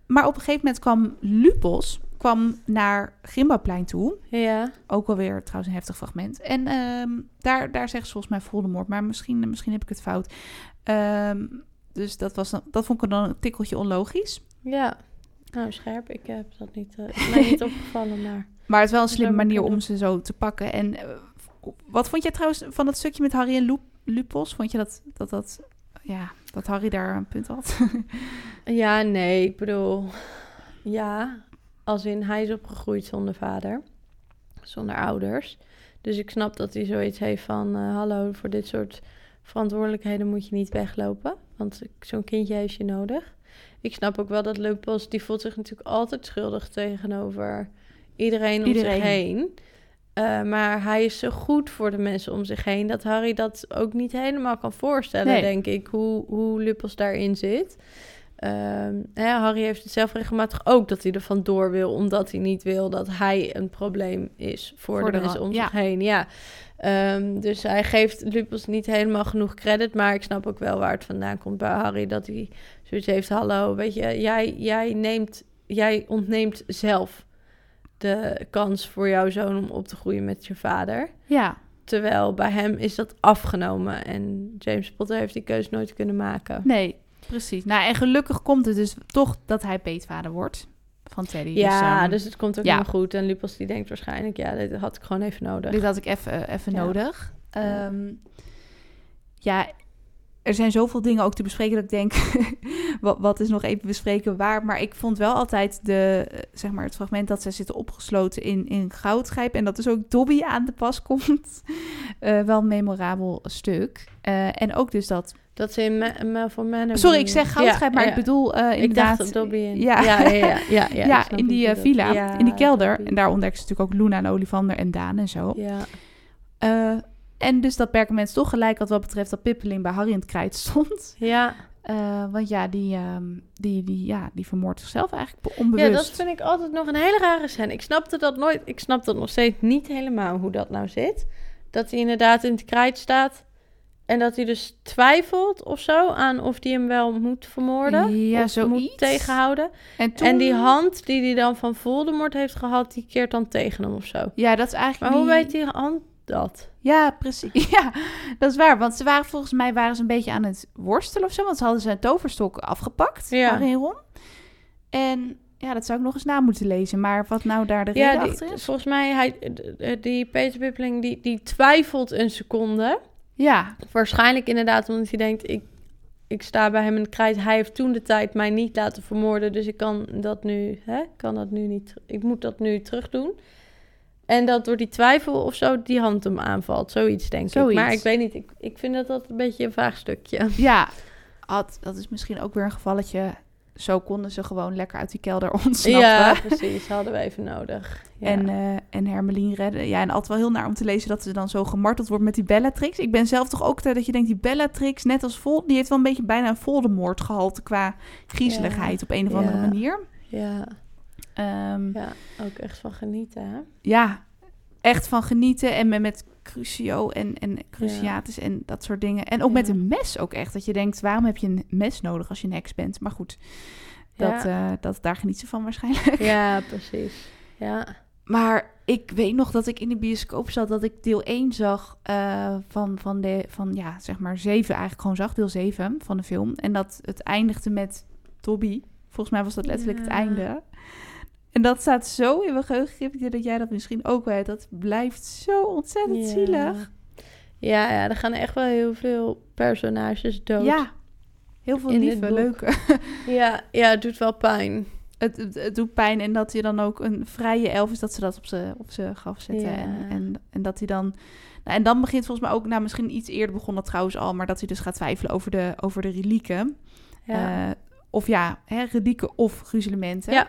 maar op een gegeven moment kwam Lupos kwam naar Gimbaplein toe. Ja. Ook alweer trouwens een heftig fragment. En ehm, daar, daar zegt ze volgens mij Voldemort, maar misschien, misschien heb ik het fout. Ehm, dus dat, was dat vond ik dan een tikkeltje onlogisch. Ja. Nou, scherp. Ik heb dat niet, uh, is mij niet opgevallen, maar... Maar het is wel een slimme manier om ze zo te pakken. En eh, wat vond jij trouwens van dat stukje met Harry en Lu- Lupos? Vond je dat, dat, dat, ja, dat Harry daar een punt had? Ja, nee, ik bedoel... Ja, als in hij is opgegroeid zonder vader. Zonder ouders. Dus ik snap dat hij zoiets heeft van... eh, hallo, voor dit soort verantwoordelijkheden moet je niet weglopen. Want zo'n kindje heeft je nodig. Ik snap ook wel dat Lupus, die voelt zich natuurlijk altijd schuldig tegenover iedereen om zich heen. Eh, maar hij is zo goed voor de mensen om zich heen... dat Harry dat ook niet helemaal kan voorstellen, Nee. denk ik. Hoe, hoe Lupus daarin zit. Ehm, hè, Harry heeft het zelf regelmatig ook dat hij er vandoor wil... omdat hij niet wil dat hij een probleem is voor, Voor de, de mensen om ja. zich heen. Ja. Ehm, dus hij geeft Lupus niet helemaal genoeg credit... maar ik snap ook wel waar het vandaan komt bij Harry... dat hij zoiets heeft, hallo, weet je, jij, jij, neemt, jij ontneemt zelf de kans voor jouw zoon om op te groeien met je vader. ja, Terwijl bij hem is dat afgenomen en James Potter heeft die keuze nooit kunnen maken. nee, precies. Nou, en gelukkig komt het dus toch dat hij peetvader wordt van Teddy. Ja, ehm, dus het komt ook ja. helemaal goed. En Lupus die denkt waarschijnlijk, ja, dit had ik gewoon even nodig. Dit had ik even, even Ja. nodig. Ja. Ehm, ja, er zijn zoveel dingen ook te bespreken dat ik denk, wat, wat is nog even bespreken waar. Maar ik vond wel altijd de, eh, zeg maar, het fragment dat zij zitten opgesloten in, in Goudgrijp. En dat dus ook Dobby aan de pas komt. Eh, wel een memorabel stuk. Eh, en ook dus dat... Dat ze in Ma- Malfoy Manor... Sorry, ik zeg Goudgrijp, Ja, maar ja. ik bedoel Ik inderdaad... dacht dat Dobby in... Ja. Ja, ja, ja. ja, ik in die villa, in die kelder. Dobby. En daar ontdekken ze natuurlijk ook Luna en Olivander en Daan en zo. Ja, en dus dat Perkament toch gelijk had wat betreft dat Pippeling bij Harry in het krijt stond. ja. Eh, want ja die, ehm, die, die, ja, die vermoordt zichzelf eigenlijk onbewust. Ja, dat vind ik altijd nog een hele rare scène. Ik snapte dat nooit. Ik snap dat nog steeds niet helemaal hoe dat nou zit. Dat hij inderdaad in het krijt staat. En dat hij dus twijfelt of zo aan of hij hem wel moet vermoorden. Ja, of zoiets. moet tegenhouden. En, toen, En die hand die hij dan van Voldemort heeft gehad, die keert dan tegen hem of zo. Ja, dat is eigenlijk Maar hoe die- weet die hand dat? Ja, precies. Ja, dat is waar. Want ze waren volgens mij waren ze een beetje aan het worstelen of zo. Want ze hadden zijn toverstok afgepakt, Ja. Harry en Ron. En ja, dat zou ik nog eens na moeten lezen. Maar wat nou daar de reden die, achter is? volgens mij, hij, d- die Peter Pippeling, die, die twijfelt een seconde. Ja, Waarschijnlijk inderdaad omdat hij denkt, ik, ik sta bij hem in het krijt. Hij heeft toen de tijd mij niet laten vermoorden, dus ik kan dat nu, hè, kan dat nu niet, ik moet dat nu terug doen. En dat door die twijfel of zo die hand hem aanvalt, zoiets denk ik. Maar ik weet niet, ik, ik vind dat dat een beetje een vaag stukje. ja. Had, dat is misschien ook weer een gevalletje. Zo konden ze gewoon lekker uit die kelder ontsnappen. Ja, precies, hadden we even nodig. Ja. En, eh en Hermelien redden. Ja, en altijd wel heel naar om te lezen dat ze dan zo gemarteld wordt met die Bellatrix. Ik ben zelf toch ook te- dat je denkt, die Bellatrix, net als Vol, die heeft wel een beetje bijna een Voldemort gehalte qua griezeligheid op een of andere Ja. manier. ja, Ehm, ja, ook echt van genieten, hè? ja, echt van genieten. En met, met Crucio en, en Cruciatus en dat soort dingen. En ook met een mes ook echt. Dat je denkt, waarom heb je een mes nodig als je een heks bent? Maar goed, dat, Ja. eh, dat, daar geniet ze van waarschijnlijk. Ja, precies. Ja. Maar ik weet nog dat ik in de bioscoop zat, dat ik deel 1 zag eh, van, van, de, van, ja, zeg maar 7 eigenlijk gewoon zag, deel 7 van de film. En dat het eindigde met Toby. Volgens mij was dat letterlijk het einde. En dat staat zo in mijn geheugen, dat jij dat misschien ook weet. Dat blijft zo ontzettend Ja. zielig. Ja, ja, er gaan echt wel heel veel personages dood. Ja, heel veel lieve, leuke. ja, ja, het doet wel pijn. het, het, het doet pijn en dat je dan ook een vrije elf is, dat ze dat op zijn op z'n graf zetten. Ja. En, en, en dat hij dan... Nou, en dan begint volgens mij ook, nou misschien iets eerder begon dat trouwens al, maar dat hij dus gaat twijfelen over de, over de relieken. Ja. Eh, of ja, hè, relieken of gruzelementen. Ja.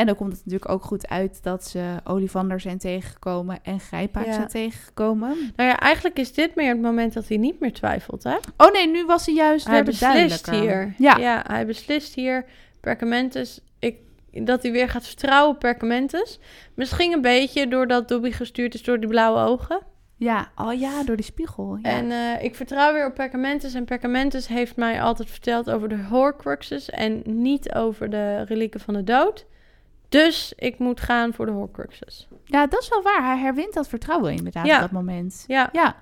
En dan komt het natuurlijk ook goed uit dat ze Olivander zijn tegengekomen en Grijpaard Ja. zijn tegengekomen. Nou ja, eigenlijk is dit meer het moment dat hij niet meer twijfelt, hè? Oh nee, nu was hij juist hij beslist hier. Ja. ja, hij beslist hier. Perkamentus, ik, dat hij weer gaat vertrouwen op Perkamentus. Misschien een beetje doordat Dobby gestuurd is door die blauwe ogen. Ja, oh ja, door die spiegel. Ja. En eh, ik vertrouw weer op Perkamentus. En Perkamentus heeft mij altijd verteld over de Horcruxes en niet over de relieken van de dood. Dus ik moet gaan voor de Horcruxes. Ja, dat is wel waar. Hij herwint dat vertrouwen inderdaad Ja. op dat moment. Ja, Ja,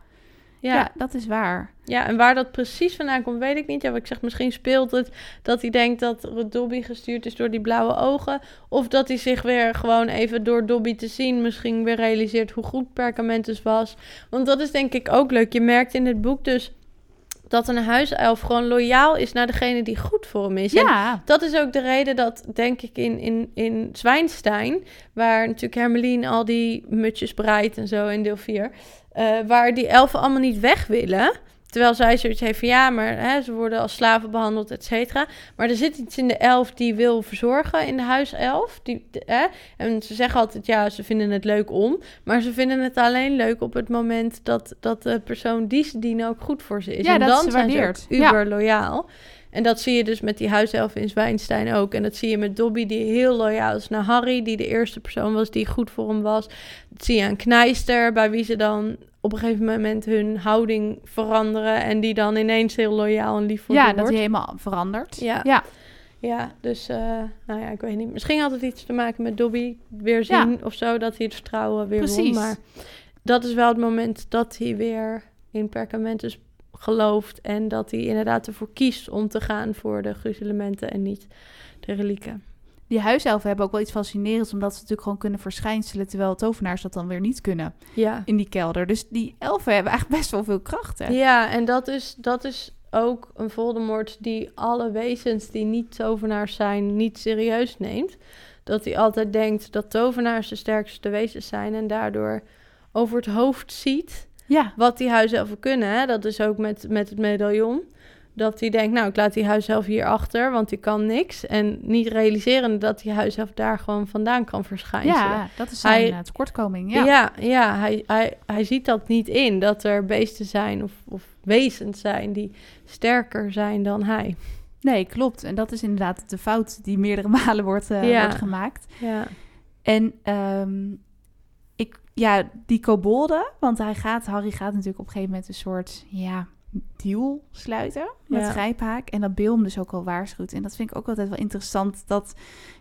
ja. ja. dat is waar. Ja, en waar dat precies vandaan komt, weet ik niet. Ja, wat ik zeg, misschien speelt het dat hij denkt dat Dobby gestuurd is door die blauwe ogen. Of dat hij zich weer gewoon even door Dobby te zien misschien weer realiseert hoe goed Perkamentus was. Want dat is denk ik ook leuk. Je merkt in het boek dus dat een huiself gewoon loyaal is naar degene die goed voor hem is. En Ja, dat is ook de reden dat, denk ik, in, in, in Zwijnstein, waar natuurlijk Hermeline al die mutjes breidt en zo in deel 4, eh, waar die elfen allemaal niet weg willen. Terwijl zij zoiets heeft van ja, maar hè, ze worden als slaven behandeld, et cetera. Maar er zit iets in de elf die wil verzorgen, in de huiself. Die, de- hè? En ze zeggen altijd ja, ze vinden het leuk om. Maar ze vinden het alleen leuk op het moment dat, dat de persoon die ze dienen ook goed voor ze is. Ja, en dat dan ze zijn ze uber loyaal. En dat zie je dus met die huiself in Zwijnstein ook. En dat zie je met Dobby, die heel loyaal is naar Harry, die de eerste persoon was die goed voor hem was. Dat zie je aan Knijster, bij wie ze dan op een gegeven moment hun houding veranderen. En die dan ineens heel loyaal en lief voor ja ze dat wordt. hij helemaal verandert. Ja. ja. Ja, dus, eh, nou ja, ik weet niet. Misschien had het iets te maken met Dobby weer Ja. zien of zo, dat hij het vertrouwen weer won. Precies. Maar dat is wel het moment dat hij weer in Perkamentus gelooft. En dat hij inderdaad ervoor kiest om te gaan voor de gruzelementen en niet de relieken. Die huiselfen hebben ook wel iets fascinerends, omdat ze natuurlijk gewoon kunnen verschijnselen, terwijl tovenaars dat dan weer niet kunnen Ja. in die kelder. Dus die elfen hebben eigenlijk best wel veel krachten. Ja, en dat is, dat is ook een Voldemort die alle wezens die niet tovenaars zijn, niet serieus neemt. Dat hij altijd denkt dat tovenaars de sterkste wezens zijn en daardoor over het hoofd ziet Ja, wat die huiselfen kunnen. Hè? Dat is ook met, met het medaillon. Dat hij denkt, nou, ik laat die huiself hier achter, want die kan niks. En niet realiseren dat die huiself daar gewoon vandaan kan verschijnen. ja dat is zijn Hij- eh, tekortkoming. Ja, Ja. ja, hij, hij, hij ziet dat niet in. Dat er beesten zijn of, of wezens zijn die sterker zijn dan hij. Nee, klopt. En dat is inderdaad de fout die meerdere malen wordt, eh, Ja. wordt gemaakt. Ja, En ehm, ik, ja, die kobolden, want hij gaat, Harry gaat natuurlijk op een gegeven moment een soort, ja, deal sluiten met Ja. Grijphaak. En dat Bill hem dus ook al waarschuwt. En dat vind ik ook altijd wel interessant, dat,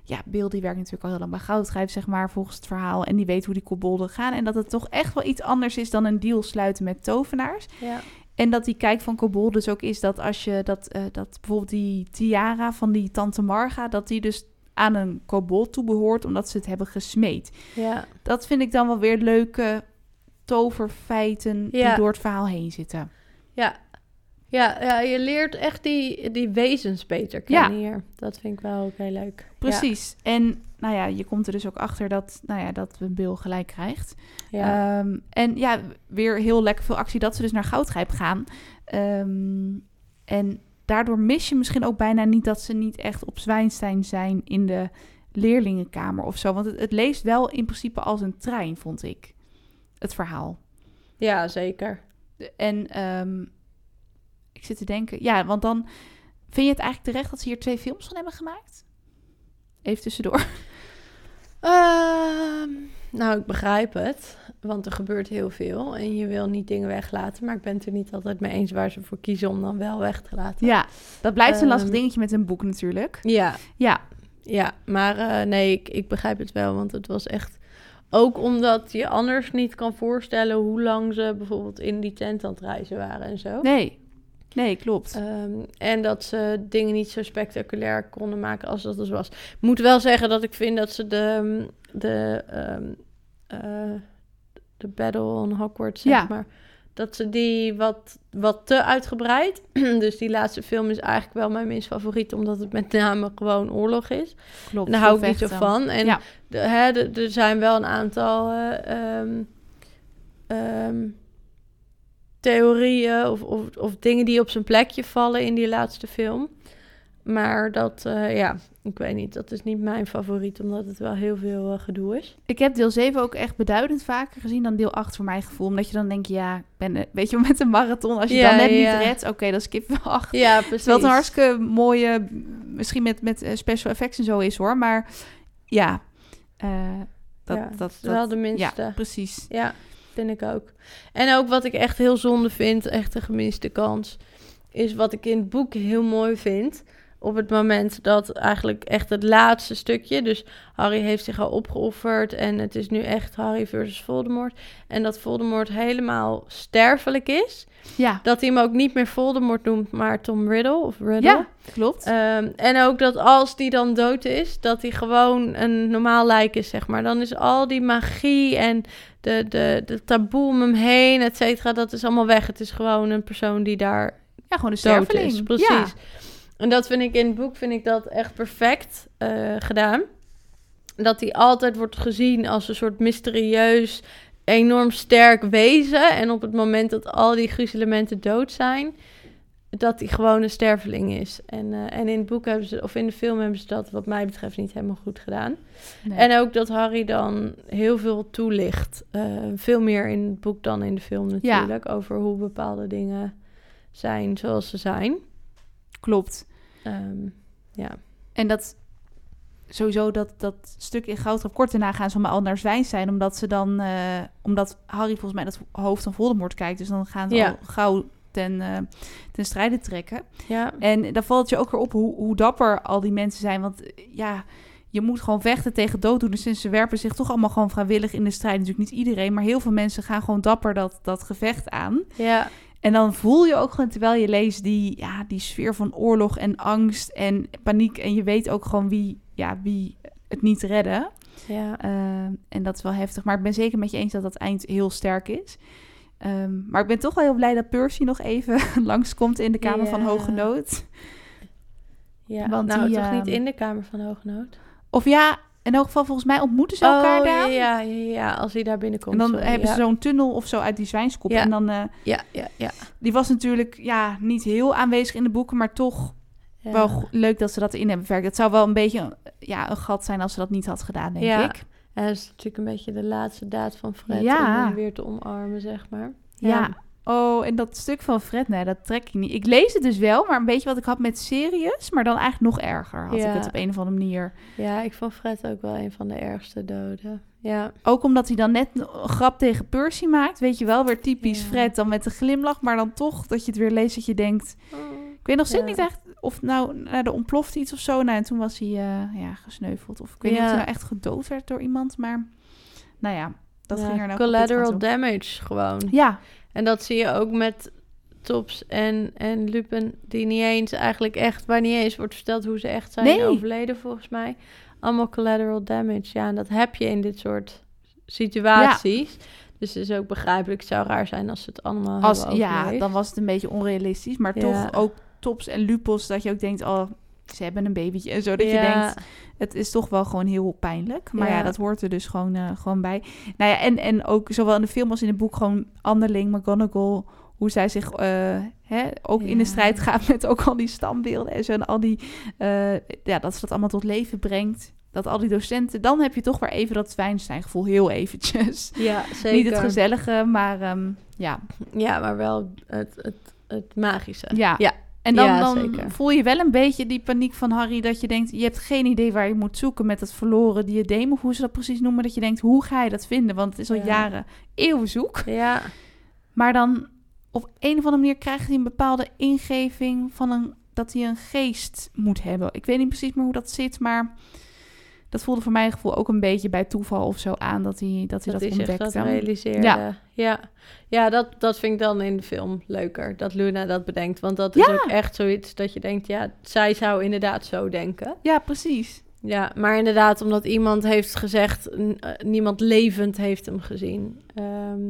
ja, Bill die werkt natuurlijk al heel lang bij Goudgrijp, zeg maar, volgens het verhaal. En die weet hoe die kobolden gaan. En dat het toch echt wel iets anders is dan een deal sluiten met tovenaars. ja, En dat die kijk van Kobold dus ook is dat als je dat, eh, dat bijvoorbeeld die tiara van die tante Marga, dat die dus aan een kobold toebehoort omdat ze het hebben gesmeed. ja. Dat vind ik dan wel weer leuke toverfeiten Ja. die door het verhaal heen zitten. Ja, ja, ja je leert echt die, die wezens beter kennen hier. Dat vind ik wel ook heel leuk. Precies. En nou ja, je komt er dus ook achter dat, nou ja, dat Bill gelijk krijgt. Ja, ja. Ehm, en ja, weer heel lekker veel actie dat ze dus naar Goudgrijp gaan. Ehm, en daardoor mis je misschien ook bijna niet dat ze niet echt op Zwijnstein zijn in de leerlingenkamer of zo. Want het, het leest wel in principe als een trein, vond ik. Het verhaal. ja, zeker. En ehm, ik zit te denken, ja, want dan vind je het eigenlijk terecht dat ze hier twee films van hebben gemaakt? Even tussendoor. Ehm, nou, ik begrijp het. Want er gebeurt heel veel. En je wil niet dingen weglaten. Maar ik ben het er niet altijd mee eens waar ze voor kiezen om dan wel weg te laten. Ja, dat blijft een lastig Ehm, dingetje met een boek natuurlijk. Ja, Ja, ja. Maar eh, nee, ik, ik begrijp het wel. Want het was echt... Ook omdat je anders niet kan voorstellen hoe lang ze bijvoorbeeld in die tent aan het reizen waren en zo. nee. Nee, klopt. Ehm, en dat ze dingen niet zo spectaculair konden maken als dat dus was. Ik moet wel zeggen dat ik vind dat ze de, de, ehm, eh, de Battle on Hogwarts, zeg Ja. maar, dat ze die wat, wat te uitgebreid. dus die laatste film is eigenlijk wel mijn minst favoriet, omdat het met name gewoon oorlog is. klopt. En daar hou ik niet zo van. En Ja. de, hè, de- er zijn wel een aantal eh, ehm, ehm, theorieën of, of, of dingen die op zijn plekje vallen in die laatste film. Maar dat, eh, ja, ik weet niet. Dat is niet mijn favoriet, omdat het wel heel veel eh, gedoe is. Ik heb deel 7 ook echt beduidend vaker gezien dan deel 8 voor mijn gevoel. Omdat je dan denkt, ja, ben, eh, weet je, met een marathon, als je Ja, dan net ja. niet redt, oké, dan skip wel 8. Ja, precies. Het een hartstikke mooie, misschien met, met special effects en zo is hoor. Maar ja, eh, dat, Ja, dat, is wel dat- de minste. Ja, precies. Ja, vind ik ook. En ook wat ik echt heel zonde vind, echt een gemiste kans, is wat ik in het boek heel mooi vind. Op het moment dat eigenlijk echt het laatste stukje... dus Harry heeft zich al opgeofferd... en het is nu echt Harry versus Voldemort... en dat Voldemort helemaal sterfelijk is... Ja, dat hij hem ook niet meer Voldemort noemt, maar Tom Riddle of Riddle. ja klopt. Ehm, en ook dat als die dan dood is, dat hij gewoon een normaal lijk is, zeg maar. Dan is al die magie en de, de, de taboe om hem heen, et cetera, dat is allemaal weg. Het is gewoon een persoon die daar ja, gewoon een is. Precies. Ja. En dat vind ik in het boek vind ik dat echt perfect eh, gedaan. Dat hij altijd wordt gezien als een soort mysterieus, enorm sterk wezen. En op het moment dat al die gruzelementen dood zijn, dat hij gewoon een sterveling is. En, eh, en in het boek hebben ze, of in de film hebben ze dat, wat mij betreft, niet helemaal goed gedaan. Nee. En ook dat Harry dan heel veel toelicht. Eh, veel meer in het boek dan in de film natuurlijk. Over hoe bepaalde dingen zijn zoals ze zijn. Klopt. Ehm, ja. En dat sowieso dat, dat stuk in Goudgraf kort daarna gaan ze allemaal al naar Zwijnstein. Omdat ze dan, eh, omdat Harry volgens mij dat hoofd van Voldemort kijkt. Dus dan gaan ze Ja. al gauw ten, eh, ten strijde trekken. Ja. En dan valt je ook weer op hoe, hoe dapper al die mensen zijn. Want eh, ja, je moet gewoon vechten tegen dooddoeners. En ze werpen zich toch allemaal gewoon vrijwillig in de strijd. Natuurlijk niet iedereen, maar heel veel mensen gaan gewoon dapper dat, dat gevecht aan. Ja. En dan voel je ook gewoon, terwijl je leest, die, ja, die sfeer van oorlog en angst en paniek. En je weet ook gewoon wie, ja, wie het niet redden. Ja. Uh, en dat is wel heftig. Maar ik ben zeker met je eens dat dat eind heel sterk is. Um, maar ik ben toch wel heel blij dat Percy nog even langskomt in de Kamer Ja. van Hoge Nood. ja. Want nou, die, toch niet ehm, in de Kamer van Hoognood? Of ja, in elk geval volgens mij ontmoeten ze elkaar oh, daar. ja, ja, als hij daar binnenkomt. En dan sorry, hebben ja. ze zo'n tunnel of zo uit die zwijnskop. Ja. En dan, uh, Ja, ja, ja. die was natuurlijk ja, niet heel aanwezig in de boeken, maar toch wel leuk dat ze dat erin hebben verwerkt. Het zou wel een beetje ja, een gat zijn als ze dat niet had gedaan, denk ik. En dat is natuurlijk een beetje de laatste daad van Fred Ja. om hem weer te omarmen, zeg maar. Ja. Oh, en dat stuk van Fred, nee, dat trek ik niet. Ik lees het dus wel, maar een beetje wat ik had met Sirius, maar dan eigenlijk nog erger had Ja. ik het op een of andere manier. Ja, ik vond Fred ook wel een van de ergste doden. Ja. Ook omdat hij dan net een grap tegen Percy maakt, weet je wel, weer typisch Ja. Fred, dan met een glimlach, maar dan toch dat je het weer leest dat je denkt, ik weet nog steeds Ja. niet echt of nou, nou er ontploft iets of zo. Nou, en toen was hij eh, ja, gesneuveld. Of ik weet niet of hij nou echt gedood werd door iemand, maar nou ja, dat Ja, ging er nou Collateral damage gewoon. Ja, En dat zie je ook met Tops en, en Lupin, die niet eens eigenlijk echt, waar niet eens wordt verteld hoe ze echt zijn Nee. overleden, volgens mij. Allemaal collateral damage. Ja, en dat heb je in dit soort situaties. Dus het is ook begrijpelijk. Het zou raar zijn als ze het allemaal als, ja, dan was het een beetje onrealistisch. Maar Ja. toch ook tops en lupos, dat je ook denkt, oh, ze hebben een babytje en zo. Dat je denkt, het is toch wel gewoon heel pijnlijk. Maar ja, Ja. dat hoort er dus gewoon, eh, gewoon bij. Nou ja, en, en ook zowel in de film als in het boek gewoon Anderling, McGonagall... hoe zij zich eh, hè, ook in de strijd gaat met ook al die standbeelden en zo. En al die, eh, ja, dat ze dat allemaal tot leven brengt. Dat al die docenten, dan heb je toch weer even dat Zwijnstein-gevoel, heel eventjes. Ja, zeker. Niet het gezellige, maar ehm, ja, Ja, maar wel het, het, het magische. Ja. ja. En dan, Ja, dan voel je wel een beetje die paniek van Harry... dat je denkt, je hebt geen idee waar je moet zoeken... met dat verloren diadeem, of hoe ze dat precies noemen... dat je denkt, hoe ga je dat vinden? Want het is al Ja. jaren eeuwen zoek. Ja, Maar dan op een of andere manier krijgt hij een bepaalde ingeving... van een, dat hij een geest moet hebben. Ik weet niet precies meer hoe dat zit, maar... dat voelde voor mijn gevoel ook een beetje bij toeval of zo aan... dat hij dat, hij dat dat, ontdekte. dat realiseerde. Ja. Ja, ja. dat, dat vind ik dan in de film leuker. Dat Luna dat bedenkt. Want dat is Ja. ook echt zoiets dat je denkt... Ja, zij zou inderdaad zo denken. ja, precies. Ja, maar inderdaad, omdat iemand heeft gezegd... eh, niemand levend heeft hem gezien. Ehm,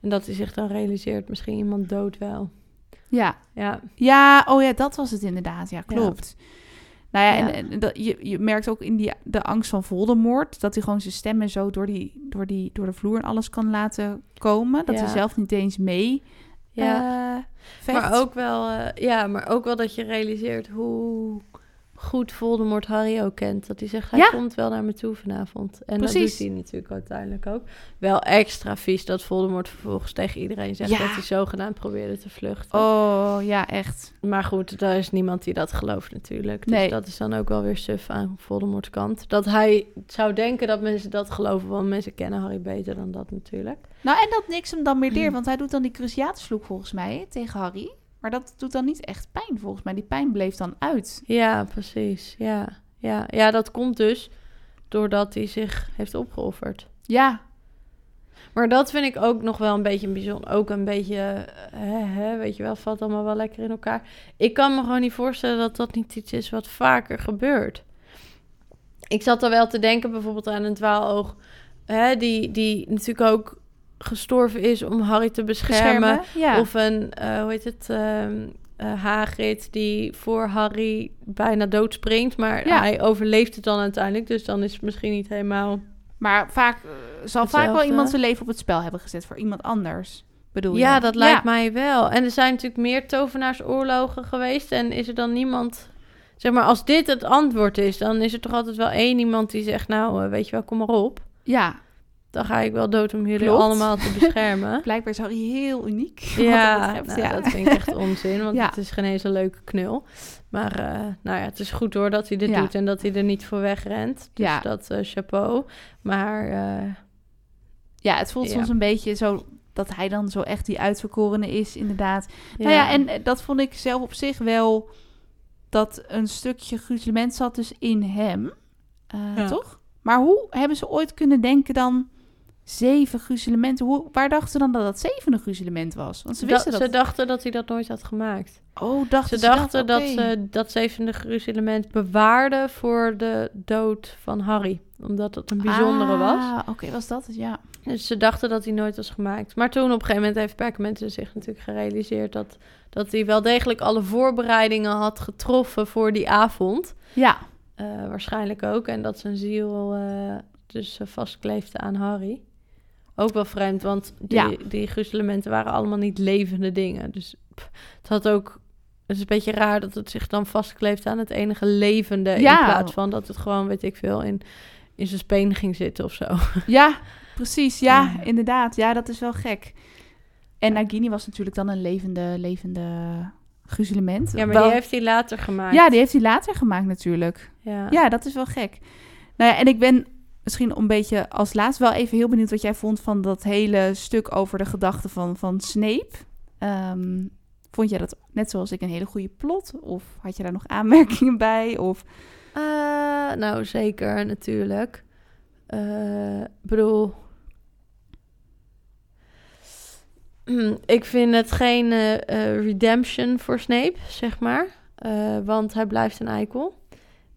en dat hij zich dan realiseert... misschien iemand dood wel. Ja, Ja, Ja, oh ja, dat was het inderdaad. Ja, klopt. Nou ja, Ja. en, en dat, je, je merkt ook in die, de angst van Voldemort... dat hij gewoon zijn stemmen zo door, die, door, die, door de vloer en alles kan laten komen. Dat Ja. hij zelf niet eens mee ja. eh. Maar ook wel, eh, ja, maar ook wel dat je realiseert hoe goed Voldemort Harry ook kent. Dat hij zegt, hij Ja. komt wel naar me toe vanavond. En dat Precies. doet hij natuurlijk uiteindelijk ook. Wel extra vies dat Voldemort vervolgens tegen iedereen zegt Ja. dat hij zogenaamd probeerde te vluchten. Oh, ja, echt. Maar goed, er is niemand die dat gelooft natuurlijk. Dus Nee. dat is dan ook wel weer suf aan Voldemorts kant. Dat hij zou denken dat mensen dat geloven, want mensen kennen Harry beter dan dat natuurlijk. Nou, en dat niks hem dan meer deert, want hij doet dan die cruciatesvloek volgens mij tegen Harry. Maar dat doet dan niet echt pijn volgens mij. Die pijn bleef dan uit. Ja, precies. Ja, ja. ja dat komt dus doordat hij zich heeft opgeofferd. Ja, Maar dat vind ik ook nog wel een beetje bijzonder. Ook een beetje, hè, hè, weet je wel, valt allemaal wel lekker in elkaar. Ik kan me gewoon niet voorstellen dat dat niet iets is wat vaker gebeurt. Ik zat er wel te denken bijvoorbeeld aan een dwaaloog, hè, die, die natuurlijk ook gestorven is om Harry te beschermen. beschermen. Ja. Of een, eh, hoe heet het, ehm eh, Hagrid die voor Harry bijna doodspringt. Maar Ja. hij overleeft het dan uiteindelijk. Dus dan is het misschien niet helemaal... Maar vaak eh, zal vaak wel iemand zijn leven op het spel hebben gezet voor iemand anders. Bedoel Ja, je? dat lijkt mij wel. En er zijn natuurlijk meer tovenaarsoorlogen geweest. En is er dan niemand... Zeg maar, als dit het antwoord is, dan is er toch altijd wel één iemand die zegt... Nou, weet je wel, kom maar op. Ja, Dan ga ik wel dood om jullie Klopt. allemaal te beschermen. blijkbaar is Harry heel uniek. Ja, dat nou, ja. dat vind ik echt onzin, want Ja. het is geen eens een leuke knul. Maar eh, nou ja, het is goed hoor dat hij dit Ja. doet en dat hij er niet voor wegrent. Dus Ja. dat eh, chapeau. Maar eh, Ja, het voelt soms een beetje zo dat hij dan zo echt die uitverkorene is, inderdaad. ja. Nou ja, en dat vond ik zelf op zich wel dat een stukje gruzelement zat dus in hem, toch? Maar hoe hebben ze ooit kunnen denken dan zeven gruzelementen? Hoe, waar dachten ze dan dat dat zevende gruzelement was? Want ze Dat- wisten dat. ze dachten dat hij dat nooit had gemaakt. oh, dachten Ze dachten dat, Oké. ze dat zevende gruzelement bewaarden voor de dood van Harry. Omdat het een bijzondere was. Ah, Oké, was dat het? Ja. Dus ze dachten dat hij nooit was gemaakt. Maar toen op een gegeven moment heeft Perkament zich natuurlijk gerealiseerd... Dat, dat hij wel degelijk alle voorbereidingen had getroffen voor die avond. Ja, Eh, waarschijnlijk ook. En dat zijn ziel eh, dus eh, vastkleefde aan Harry. Ook wel vreemd, want die, Ja. die gruzelementen waren allemaal niet levende dingen. Dus pff, het had ook... Het is een beetje raar dat het zich dan vastkleeft aan het enige levende... Ja. in plaats van dat het gewoon, weet ik veel, in, in zijn speen ging zitten of zo. ja, precies. Ja, Ja. inderdaad. Ja, dat is wel gek. En Nagini was natuurlijk dan een levende, levende gruzelement. Ja, maar Wel- die heeft hij later gemaakt. Ja, die heeft hij later gemaakt natuurlijk. Ja. Ja, dat is wel gek. Nou ja, en ik ben misschien een beetje als laatst wel even heel benieuwd wat jij vond van dat hele stuk over de gedachten van, van Snape. Ehm, vond jij dat net zoals ik een hele goede plot? Of had je daar nog aanmerkingen bij? Of Eh, nou, zeker, natuurlijk. Eh, Ik bedoel... Ik vind het geen eh, eh, redemption voor Snape, zeg maar. Eh, want hij blijft een eikel.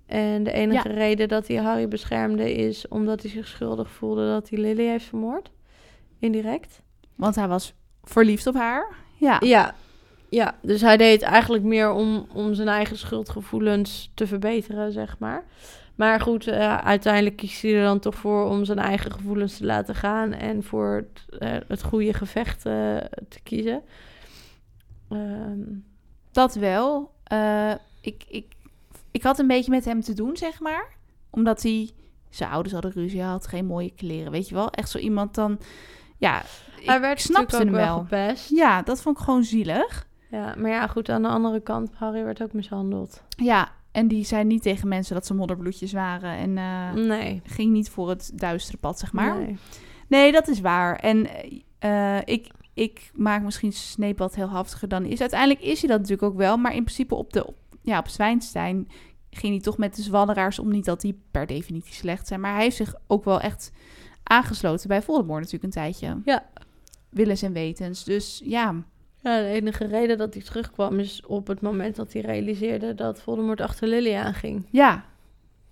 En de enige reden dat hij Harry beschermde is omdat hij zich schuldig voelde dat hij Lily heeft vermoord. Indirect. want hij was verliefd op haar. Ja. Ja, ja. dus hij deed het eigenlijk meer om, om zijn eigen schuldgevoelens te verbeteren, zeg maar. Maar goed, eh, uiteindelijk kiest hij er dan toch voor om zijn eigen gevoelens te laten gaan en voor het, eh, het goede gevecht eh, te kiezen. Ehm, Dat wel. Ik, ik, ik had een beetje met hem te doen, zeg maar. Omdat hij... Zijn ouders hadden ruzie, had geen mooie kleren. Weet je wel? Echt zo iemand dan... Ja, ik hij werd snapte hem wel gepest. Ja, dat vond ik gewoon zielig. Ja, maar ja, goed, aan de andere kant, Harry werd ook mishandeld. Ja, en die zei niet tegen mensen dat ze modderbloedjes waren. En eh, Nee. ging niet voor het duistere pad, zeg maar. Nee, Nee. dat is waar. En eh, ik, ik maak misschien Snape wat heel haftiger dan hij is. Uiteindelijk is hij dat natuurlijk ook wel. Maar in principe op, de, op, ja, op Zwijnstein ging hij toch met de zwadderaars om. Niet dat die per definitie slecht zijn. Maar hij heeft zich ook wel echt aangesloten bij Voldemort natuurlijk een tijdje. Ja. Willens en wetens. Dus ja, Ja, de enige reden dat hij terugkwam is op het moment dat hij realiseerde dat Voldemort achter Lily aanging. Ja.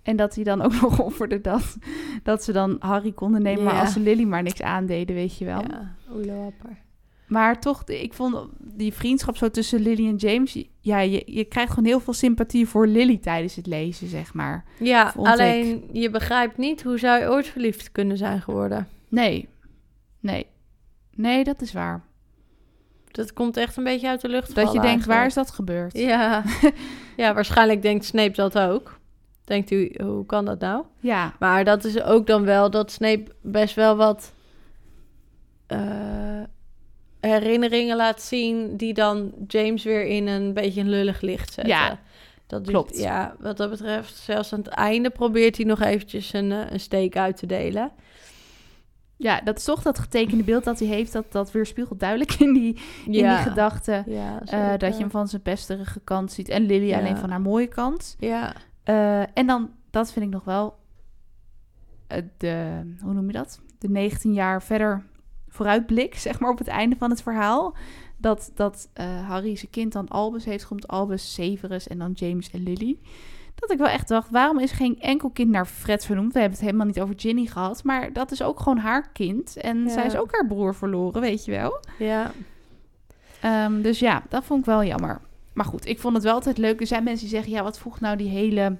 En dat hij dan ook nog offerde dat, dat ze dan Harry konden nemen, maar als ze Lily maar niks aandeden, weet je wel. Ja. Maar toch, ik vond die vriendschap zo tussen Lily en James, ja, je, je krijgt gewoon heel veel sympathie voor Lily tijdens het lezen, zeg maar. Ja, alleen je begrijpt niet hoe zou je ooit verliefd kunnen zijn geworden. Nee, nee, nee, dat is waar. Dat komt echt een beetje uit de lucht. Dat je denkt, waar is dat gebeurd? Ja. ja, waarschijnlijk denkt Snape dat ook. Denkt u, hoe kan dat nou? Ja, Maar dat is ook dan wel dat Snape best wel wat eh, herinneringen laat zien... die dan James weer in een beetje een lullig licht zetten. Ja, dat klopt. Ja, wat dat betreft, zelfs aan het einde probeert hij nog eventjes een, eh, een steek uit te delen. Ja, dat is toch dat getekende beeld dat hij heeft, dat, dat weerspiegelt duidelijk in die, in die gedachten. Ja, eh, dat je hem van zijn pesterige kant ziet en Lily Ja. alleen van haar mooie kant. Ja, Eh, en dan, dat vind ik nog wel, de, hoe noem je dat? De 19 jaar verder vooruitblik, zeg maar, op het einde van het verhaal. Dat, dat eh, Harry zijn kind dan Albus heeft, komt Albus, Severus en dan James en Lily. Dat ik wel echt dacht, waarom is geen enkel kind naar Fred vernoemd? We hebben het helemaal niet over Ginny gehad, maar dat is ook gewoon haar kind. En Ja. zij is ook haar broer verloren, weet je wel. ja. Ehm, dus ja, dat vond ik wel jammer. Maar goed, ik vond het wel altijd leuk. Er zijn mensen die zeggen, ja, wat voegt nou die hele,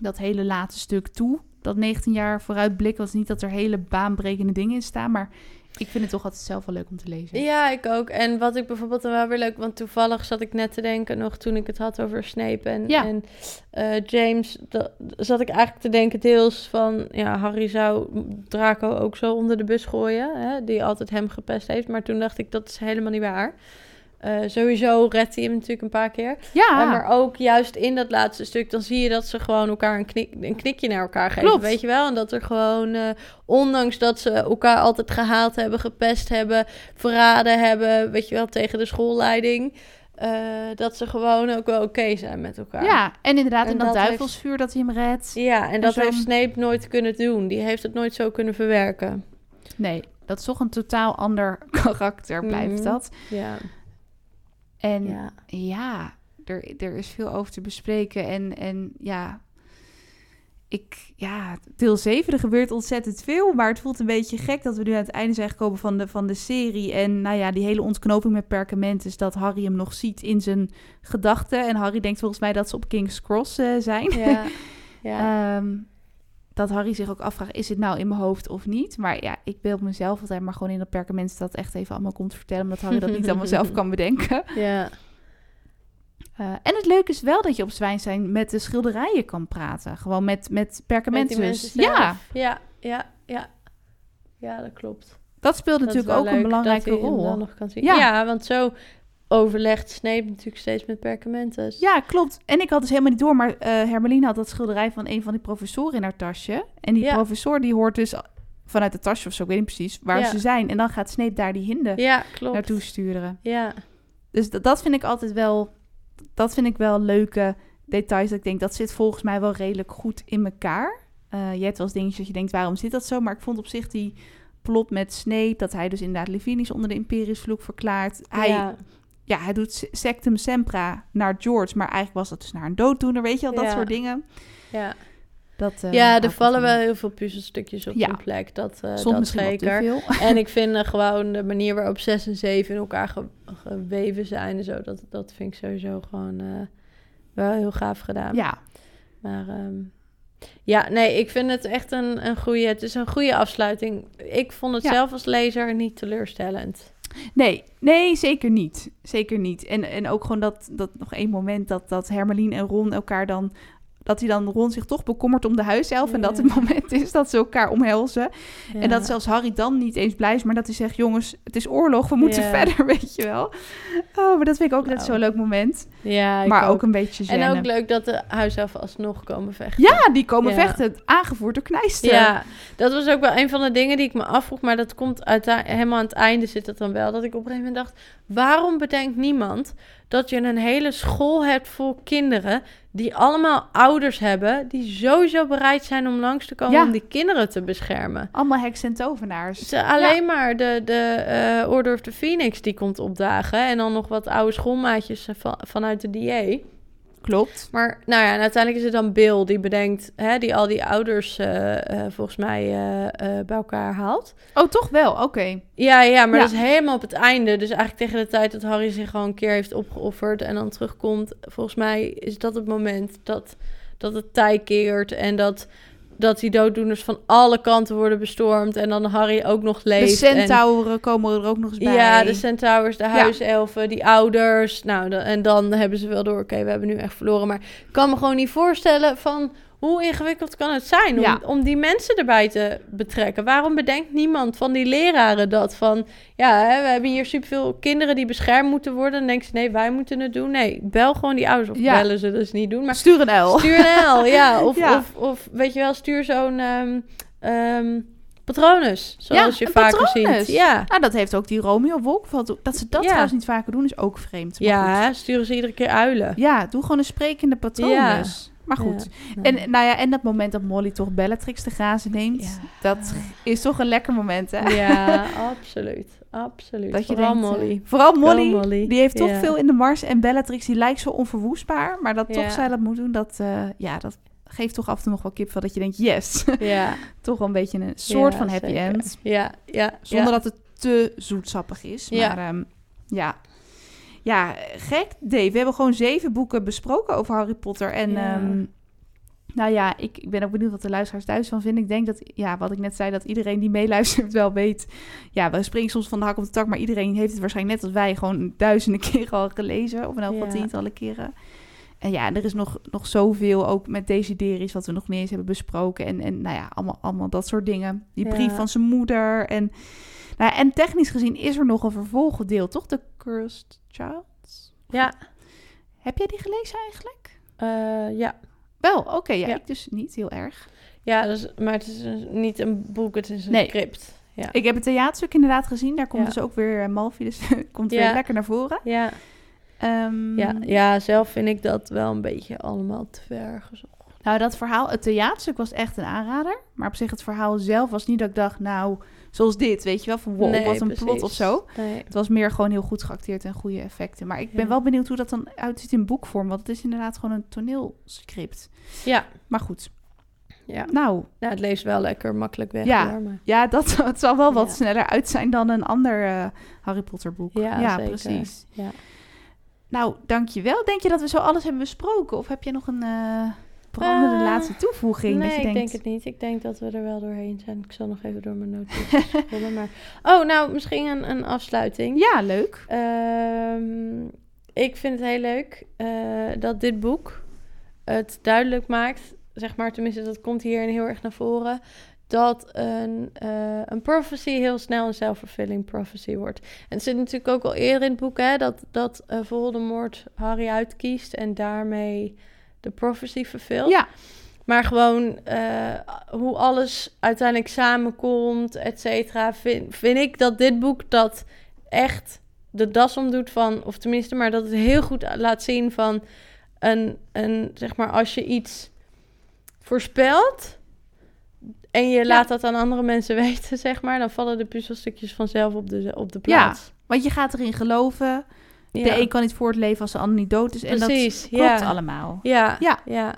dat hele late stuk toe? Dat 19 jaar vooruitblik was niet dat er hele baanbrekende dingen in staan, maar ik vind het toch altijd zelf wel leuk om te lezen. Ja, ik ook. En wat ik bijvoorbeeld dan wel weer leuk... Want toevallig zat ik net te denken nog toen ik het had over Snape en, Ja. en eh, James. Zat ik eigenlijk te denken deels van... Ja, Harry zou Draco ook zo onder de bus gooien. Hè, die altijd hem gepest heeft. Maar toen dacht ik, dat is helemaal niet waar. Eh, sowieso redt hij hem natuurlijk een paar keer. Ja, Eh, maar ook juist in dat laatste stuk, dan zie je dat ze gewoon elkaar een, knik, een knikje naar elkaar geven. Klopt. Weet je wel? En dat er gewoon, eh, ondanks dat ze elkaar altijd gehaald hebben, gepest hebben, verraden hebben, weet je wel, tegen de schoolleiding. dat ze gewoon ook wel oké zijn met elkaar. ja, en inderdaad, En in dat, dat heeft- duivelsvuur dat hij hem redt. Ja, en dat heeft Snape nooit kunnen doen. Die heeft het nooit zo kunnen verwerken. Nee, dat is toch een totaal ander karakter, blijft Mhm. dat. Ja. En ja. ja, er, er is veel over te bespreken. En, en ja, ik, ja, deel 7, er gebeurt ontzettend veel. Maar het voelt een beetje gek dat we nu aan het einde zijn gekomen van de, van de serie. En nou ja, die hele ontknoping met perkament is dat Harry hem nog ziet in zijn gedachten. En Harry denkt volgens mij dat ze op King's Cross eh, zijn. Ja. ja. Ehm, dat Harry zich ook afvraagt, is het nou in mijn hoofd of niet? Maar ja, ik beeld mezelf altijd maar gewoon in dat perkament dat echt even allemaal komt vertellen. Omdat Harry dat niet allemaal zelf kan bedenken. ja. Eh, en het leuke is wel dat je op Zwijnstein met de schilderijen kan praten. Gewoon met, met mensen zelf. Ja, Ja, ja, ja. Ja, dat klopt. dat speelt Dat natuurlijk ook een belangrijke rol. Ja. want zo overlegt Snape natuurlijk steeds met perkamentus. Ja, klopt. En ik had dus helemaal niet door, maar eh Hermeline had dat schilderij van een van die professoren in haar tasje. En die Ja. professor die hoort dus vanuit de tasje of zo, ik weet niet precies, waar Ja. ze zijn. En dan gaat Snape daar die hinde Ja, klopt. naartoe sturen. Ja, Dus dat, dat vind ik altijd wel, dat vind ik wel leuke details. Dat ik denk, dat zit volgens mij wel redelijk goed in elkaar. Eh, je hebt wel eens dingetjes dat je denkt, waarom zit dat zo? Maar ik vond op zich die plot met Snape, dat hij dus inderdaad Livinius onder de Imperiusvloek verklaart. Hij, ja. hij doet se- sectum sempra naar George, maar eigenlijk was dat dus naar een dooddoener, weet je wel, dat Ja. soort dingen. ja. Dat, eh, ja, er vallen wel heel veel puzzelstukjes op Ja. hun plek. Dat, Soms dat zeker. En ik vind eh, gewoon de manier waarop 6 en 7 in elkaar ge- geweven zijn en zo, dat, dat vind ik sowieso gewoon wel heel gaaf gedaan. Ja, Maar ehm, ja, nee, ik vind het echt een, een goede. Het is een goede afsluiting. Ik vond het Ja. zelf als lezer niet teleurstellend. Nee, nee, zeker niet. Zeker niet. En, en ook gewoon dat, dat nog één moment dat, dat Hermelien en Ron elkaar dan... Dat hij dan Ron zich toch bekommert om de huiself. En dat het moment is dat ze elkaar omhelzen. Ja. En dat zelfs Harry dan niet eens blij is. Maar dat hij zegt, jongens, het is oorlog. We moeten Ja. verder, weet je wel. Oh, maar dat vind ik ook net Nou. zo'n leuk moment. Ja, maar ook. een beetje En ook leuk dat de huiselfen alsnog komen vechten. Ja, die komen Ja. vechten. Aangevoerd door Knijster. Ja, dat was ook wel een van de dingen die ik me afvroeg. Maar dat komt uite- helemaal aan het einde zit het dan wel. Dat ik op een gegeven moment dacht... waarom bedenkt niemand dat je een hele school hebt vol kinderen... die allemaal ouders hebben... die sowieso bereid zijn om langs te komen Ja. om die kinderen te beschermen. Allemaal heksen en tovenaars. Ze, alleen maar de, de eh, Order of the Phoenix die komt opdagen. En dan nog wat oude schoolmaatjes van, vanuit de DA. Klopt. Maar nou ja, en uiteindelijk is het dan Bill die bedenkt... Hè, die al die ouders eh, eh, volgens mij eh, bij elkaar haalt. Oh, toch wel? Oké. Ja, ja, maar Ja. dat is helemaal op het einde. Dus eigenlijk tegen de tijd dat Harry zich gewoon een keer heeft opgeofferd... en dan terugkomt, volgens mij is dat het moment dat, dat het tij keert... en dat, dat die dooddoeners van alle kanten worden bestormd... en dan Harry ook nog De leeft. en- centauren komen er ook nog eens bij. ja, de centaurs, de huiselfen, die ouders. Nou, en dan hebben ze wel door, oké, we hebben nu echt verloren. Maar ik kan me gewoon niet voorstellen van hoe ingewikkeld kan het zijn om, Ja. om die mensen erbij te betrekken. Waarom bedenkt niemand van die leraren dat van, ja, hè, we hebben hier superveel kinderen die beschermd moeten worden. Dan denken ze, nee, wij moeten het doen. Nee, bel gewoon die ouders. Of Ja. bellen ze dus niet doen. Maar Stuur een L. Stuur een L, ja. Of, Ja. Of, of weet je wel, stuur zo'n ehm, ehm, Patronus, zoals Ja, je vaker Patronus. ziet. Ja, Nou, dat heeft ook die Romeo Wolkveld. Dat ze dat Ja. trouwens niet vaker doen, is ook vreemd. Goed. ja sturen ze iedere keer uilen. Ja, doe gewoon een sprekende patronus. Maar goed. Ja. En, nou ja, en dat moment dat Molly toch Bellatrix te grazen neemt, Ja. dat is toch een lekker moment, hè? Ja, absoluut. Absoluut. Dat je Vooral denkt, eh, Molly. vooral Molly, die heeft toch veel in de mars. En Bellatrix, die lijkt zo onverwoestbaar. Maar dat toch zij dat moet doen, dat, eh, ja, dat geeft toch af en toe nog wel kipvel. Dat je denkt, yes. Ja. toch wel een beetje een soort Ja, van happy zeker. end. Ja, ja. Zonder dat het te zoetsappig is. Ja. Maar ehm, ja. Ja, gek. Dave, we hebben gewoon zeven boeken besproken over Harry Potter. En Ja. ehm, nou ja, ik, ik ben ook benieuwd wat de luisteraars thuis van vinden. Ik denk dat, ja, wat ik net zei, dat iedereen die meeluistert wel weet. Ja, we springen soms van de hak op de tak, maar iedereen heeft het waarschijnlijk net als wij gewoon duizenden keren al gelezen. Of in elk geval Ja. tientallen keren. En ja, er is nog, nog zoveel, ook met Desideris, wat we nog niet eens hebben besproken. En, en nou ja, allemaal, allemaal dat soort dingen. Die Ja. brief van zijn moeder. En, nou ja, en technisch gezien is er nog een vervolgdeel, toch? De Cursed Child? Ja. Heb jij die gelezen eigenlijk? Eh, ja. Wel, oké. ja, Ja. ik dus niet heel erg. Ja, dus, maar het is een- niet een boek, het is een Nee. script. Ja. Ik heb het theaterstuk inderdaad gezien. Daar komt dus ook weer uh, Malfi, dus komt weer lekker naar voren. Ja. Ehm, Ja, ja, zelf vind ik dat wel een beetje allemaal te ver gezocht. Nou, dat verhaal, het theaterstuk was echt een aanrader. Maar op zich, het verhaal zelf was niet dat ik dacht, nou, zoals dit, weet je wel, van wow, Nee, wat een precies. plot of zo. Nee. Het was meer gewoon heel goed geacteerd en goede effecten. Maar ik ben Ja. wel benieuwd hoe dat dan uitziet in boekvorm. Want het is inderdaad gewoon een toneelscript. Ja, Maar goed, ja. nou, Nou, het leest wel lekker makkelijk weg Ja. hoor. Maar... ja, dat, het zal wel wat Ja. sneller uit zijn dan een ander eh, Harry Potter boek. Ja, zeker. precies. Ja. Nou, dankjewel. Denk je dat we zo alles hebben besproken? Of heb je nog een eh brandende Eh, laatste toevoeging? Nee, dat je ik denk het niet. Ik denk dat we er wel doorheen zijn. Ik zal nog even door mijn notities scrollen. Maar... Oh, nou, misschien een, een afsluiting. Ja, leuk. Ehm, ik vind het heel leuk eh, dat dit boek het duidelijk maakt, zeg maar, tenminste, dat komt hierin heel erg naar voren, dat een, eh, een prophecy heel snel een self-fulfilling prophecy wordt. En het zit natuurlijk ook al eerder in het boek, hè, dat, dat eh, Voldemort Harry uitkiest en daarmee de prophecy vervult. Ja, Maar gewoon eh, hoe alles uiteindelijk samenkomt, et cetera. Vind, vind ik dat dit boek dat echt de das omdoet van... Of tenminste, maar dat het heel goed laat zien van... Een, een, zeg maar, als je iets voorspelt... En je laat dat aan andere mensen weten, zeg maar... dan vallen de puzzelstukjes vanzelf op de, op de plaats. want je gaat erin geloven. Ja, De een kan niet voortleven als de ander niet dood is. En Precies, dat klopt ja. allemaal. Ja, Ja. ja,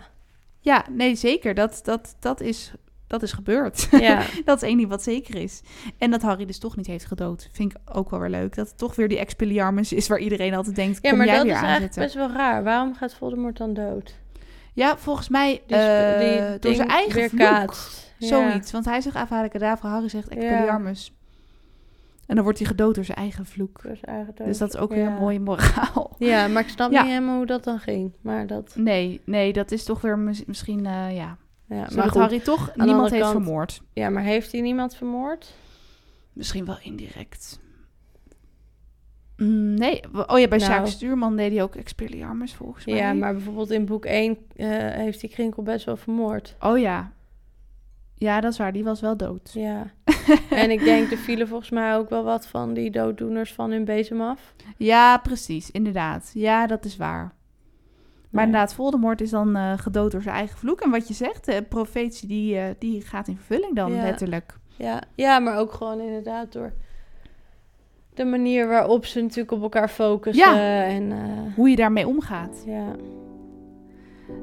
Ja, nee, zeker. Dat, dat, dat, is, dat is gebeurd. ja. dat is één ding wat zeker is. En dat Harry dus toch niet heeft gedood. Vind ik ook wel weer leuk. Dat het toch weer die Expelliarmus is waar iedereen altijd denkt... ja maar jij dat weer is eigenlijk best wel raar. Waarom gaat Voldemort dan dood? Ja, volgens mij Die, eh, die door zijn eigen weer vloek. kaatst. Ja. Zoiets. Want hij zegt Avada Harry zegt Expelliarmus. En dan wordt hij gedood door zijn eigen vloek. Door zijn eigen dood. Dus dat is ook weer een mooie moraal. Ja, maar ik snap niet helemaal hoe dat dan ging. Maar dat... Nee, nee, dat is toch weer mis- misschien, eh, ja... Ja, maar goed. Harry toch niemand heeft kant- vermoord. Ja, maar heeft hij niemand vermoord? Misschien wel indirect. Mm, nee, oh ja, bij Nou. Sjaak Stuurman deed hij ook Expelliarmus volgens mij. Ja, maar bijvoorbeeld in boek 1 eh, heeft hij Krinkel best wel vermoord. Oh ja. Ja, dat is waar. Die was wel dood. Ja. en ik denk, er vielen volgens mij ook wel wat van die dooddoeners van hun bezem af. Ja, precies. Inderdaad. Ja, dat is waar. Maar inderdaad, Voldemort is dan eh, gedood door zijn eigen vloek. En wat je zegt, de profetie die, eh, die gaat in vervulling dan Ja. letterlijk. Ja. ja, maar ook gewoon inderdaad door de manier waarop ze natuurlijk op elkaar focussen. Ja. En eh, Hoe je daarmee omgaat. ja.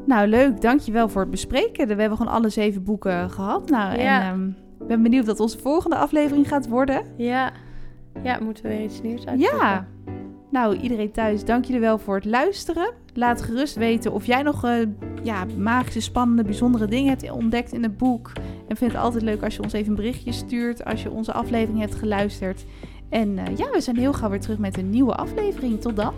Nou, leuk. Dankjewel voor het bespreken. We hebben gewoon alle zeven boeken gehad. Nou, Ja. en ehm, ik ben benieuwd wat onze volgende aflevering gaat worden. Ja. Ja, moeten we weer iets nieuws uitzoeken. Ja. Nou, iedereen thuis, dank jullie wel voor het luisteren. Laat gerust weten of jij nog eh, ja, magische, spannende, bijzondere dingen hebt ontdekt in het boek. En vind het altijd leuk als je ons even een berichtje stuurt als je onze aflevering hebt geluisterd. En eh, ja, we zijn heel gauw weer terug met een nieuwe aflevering. Tot dan.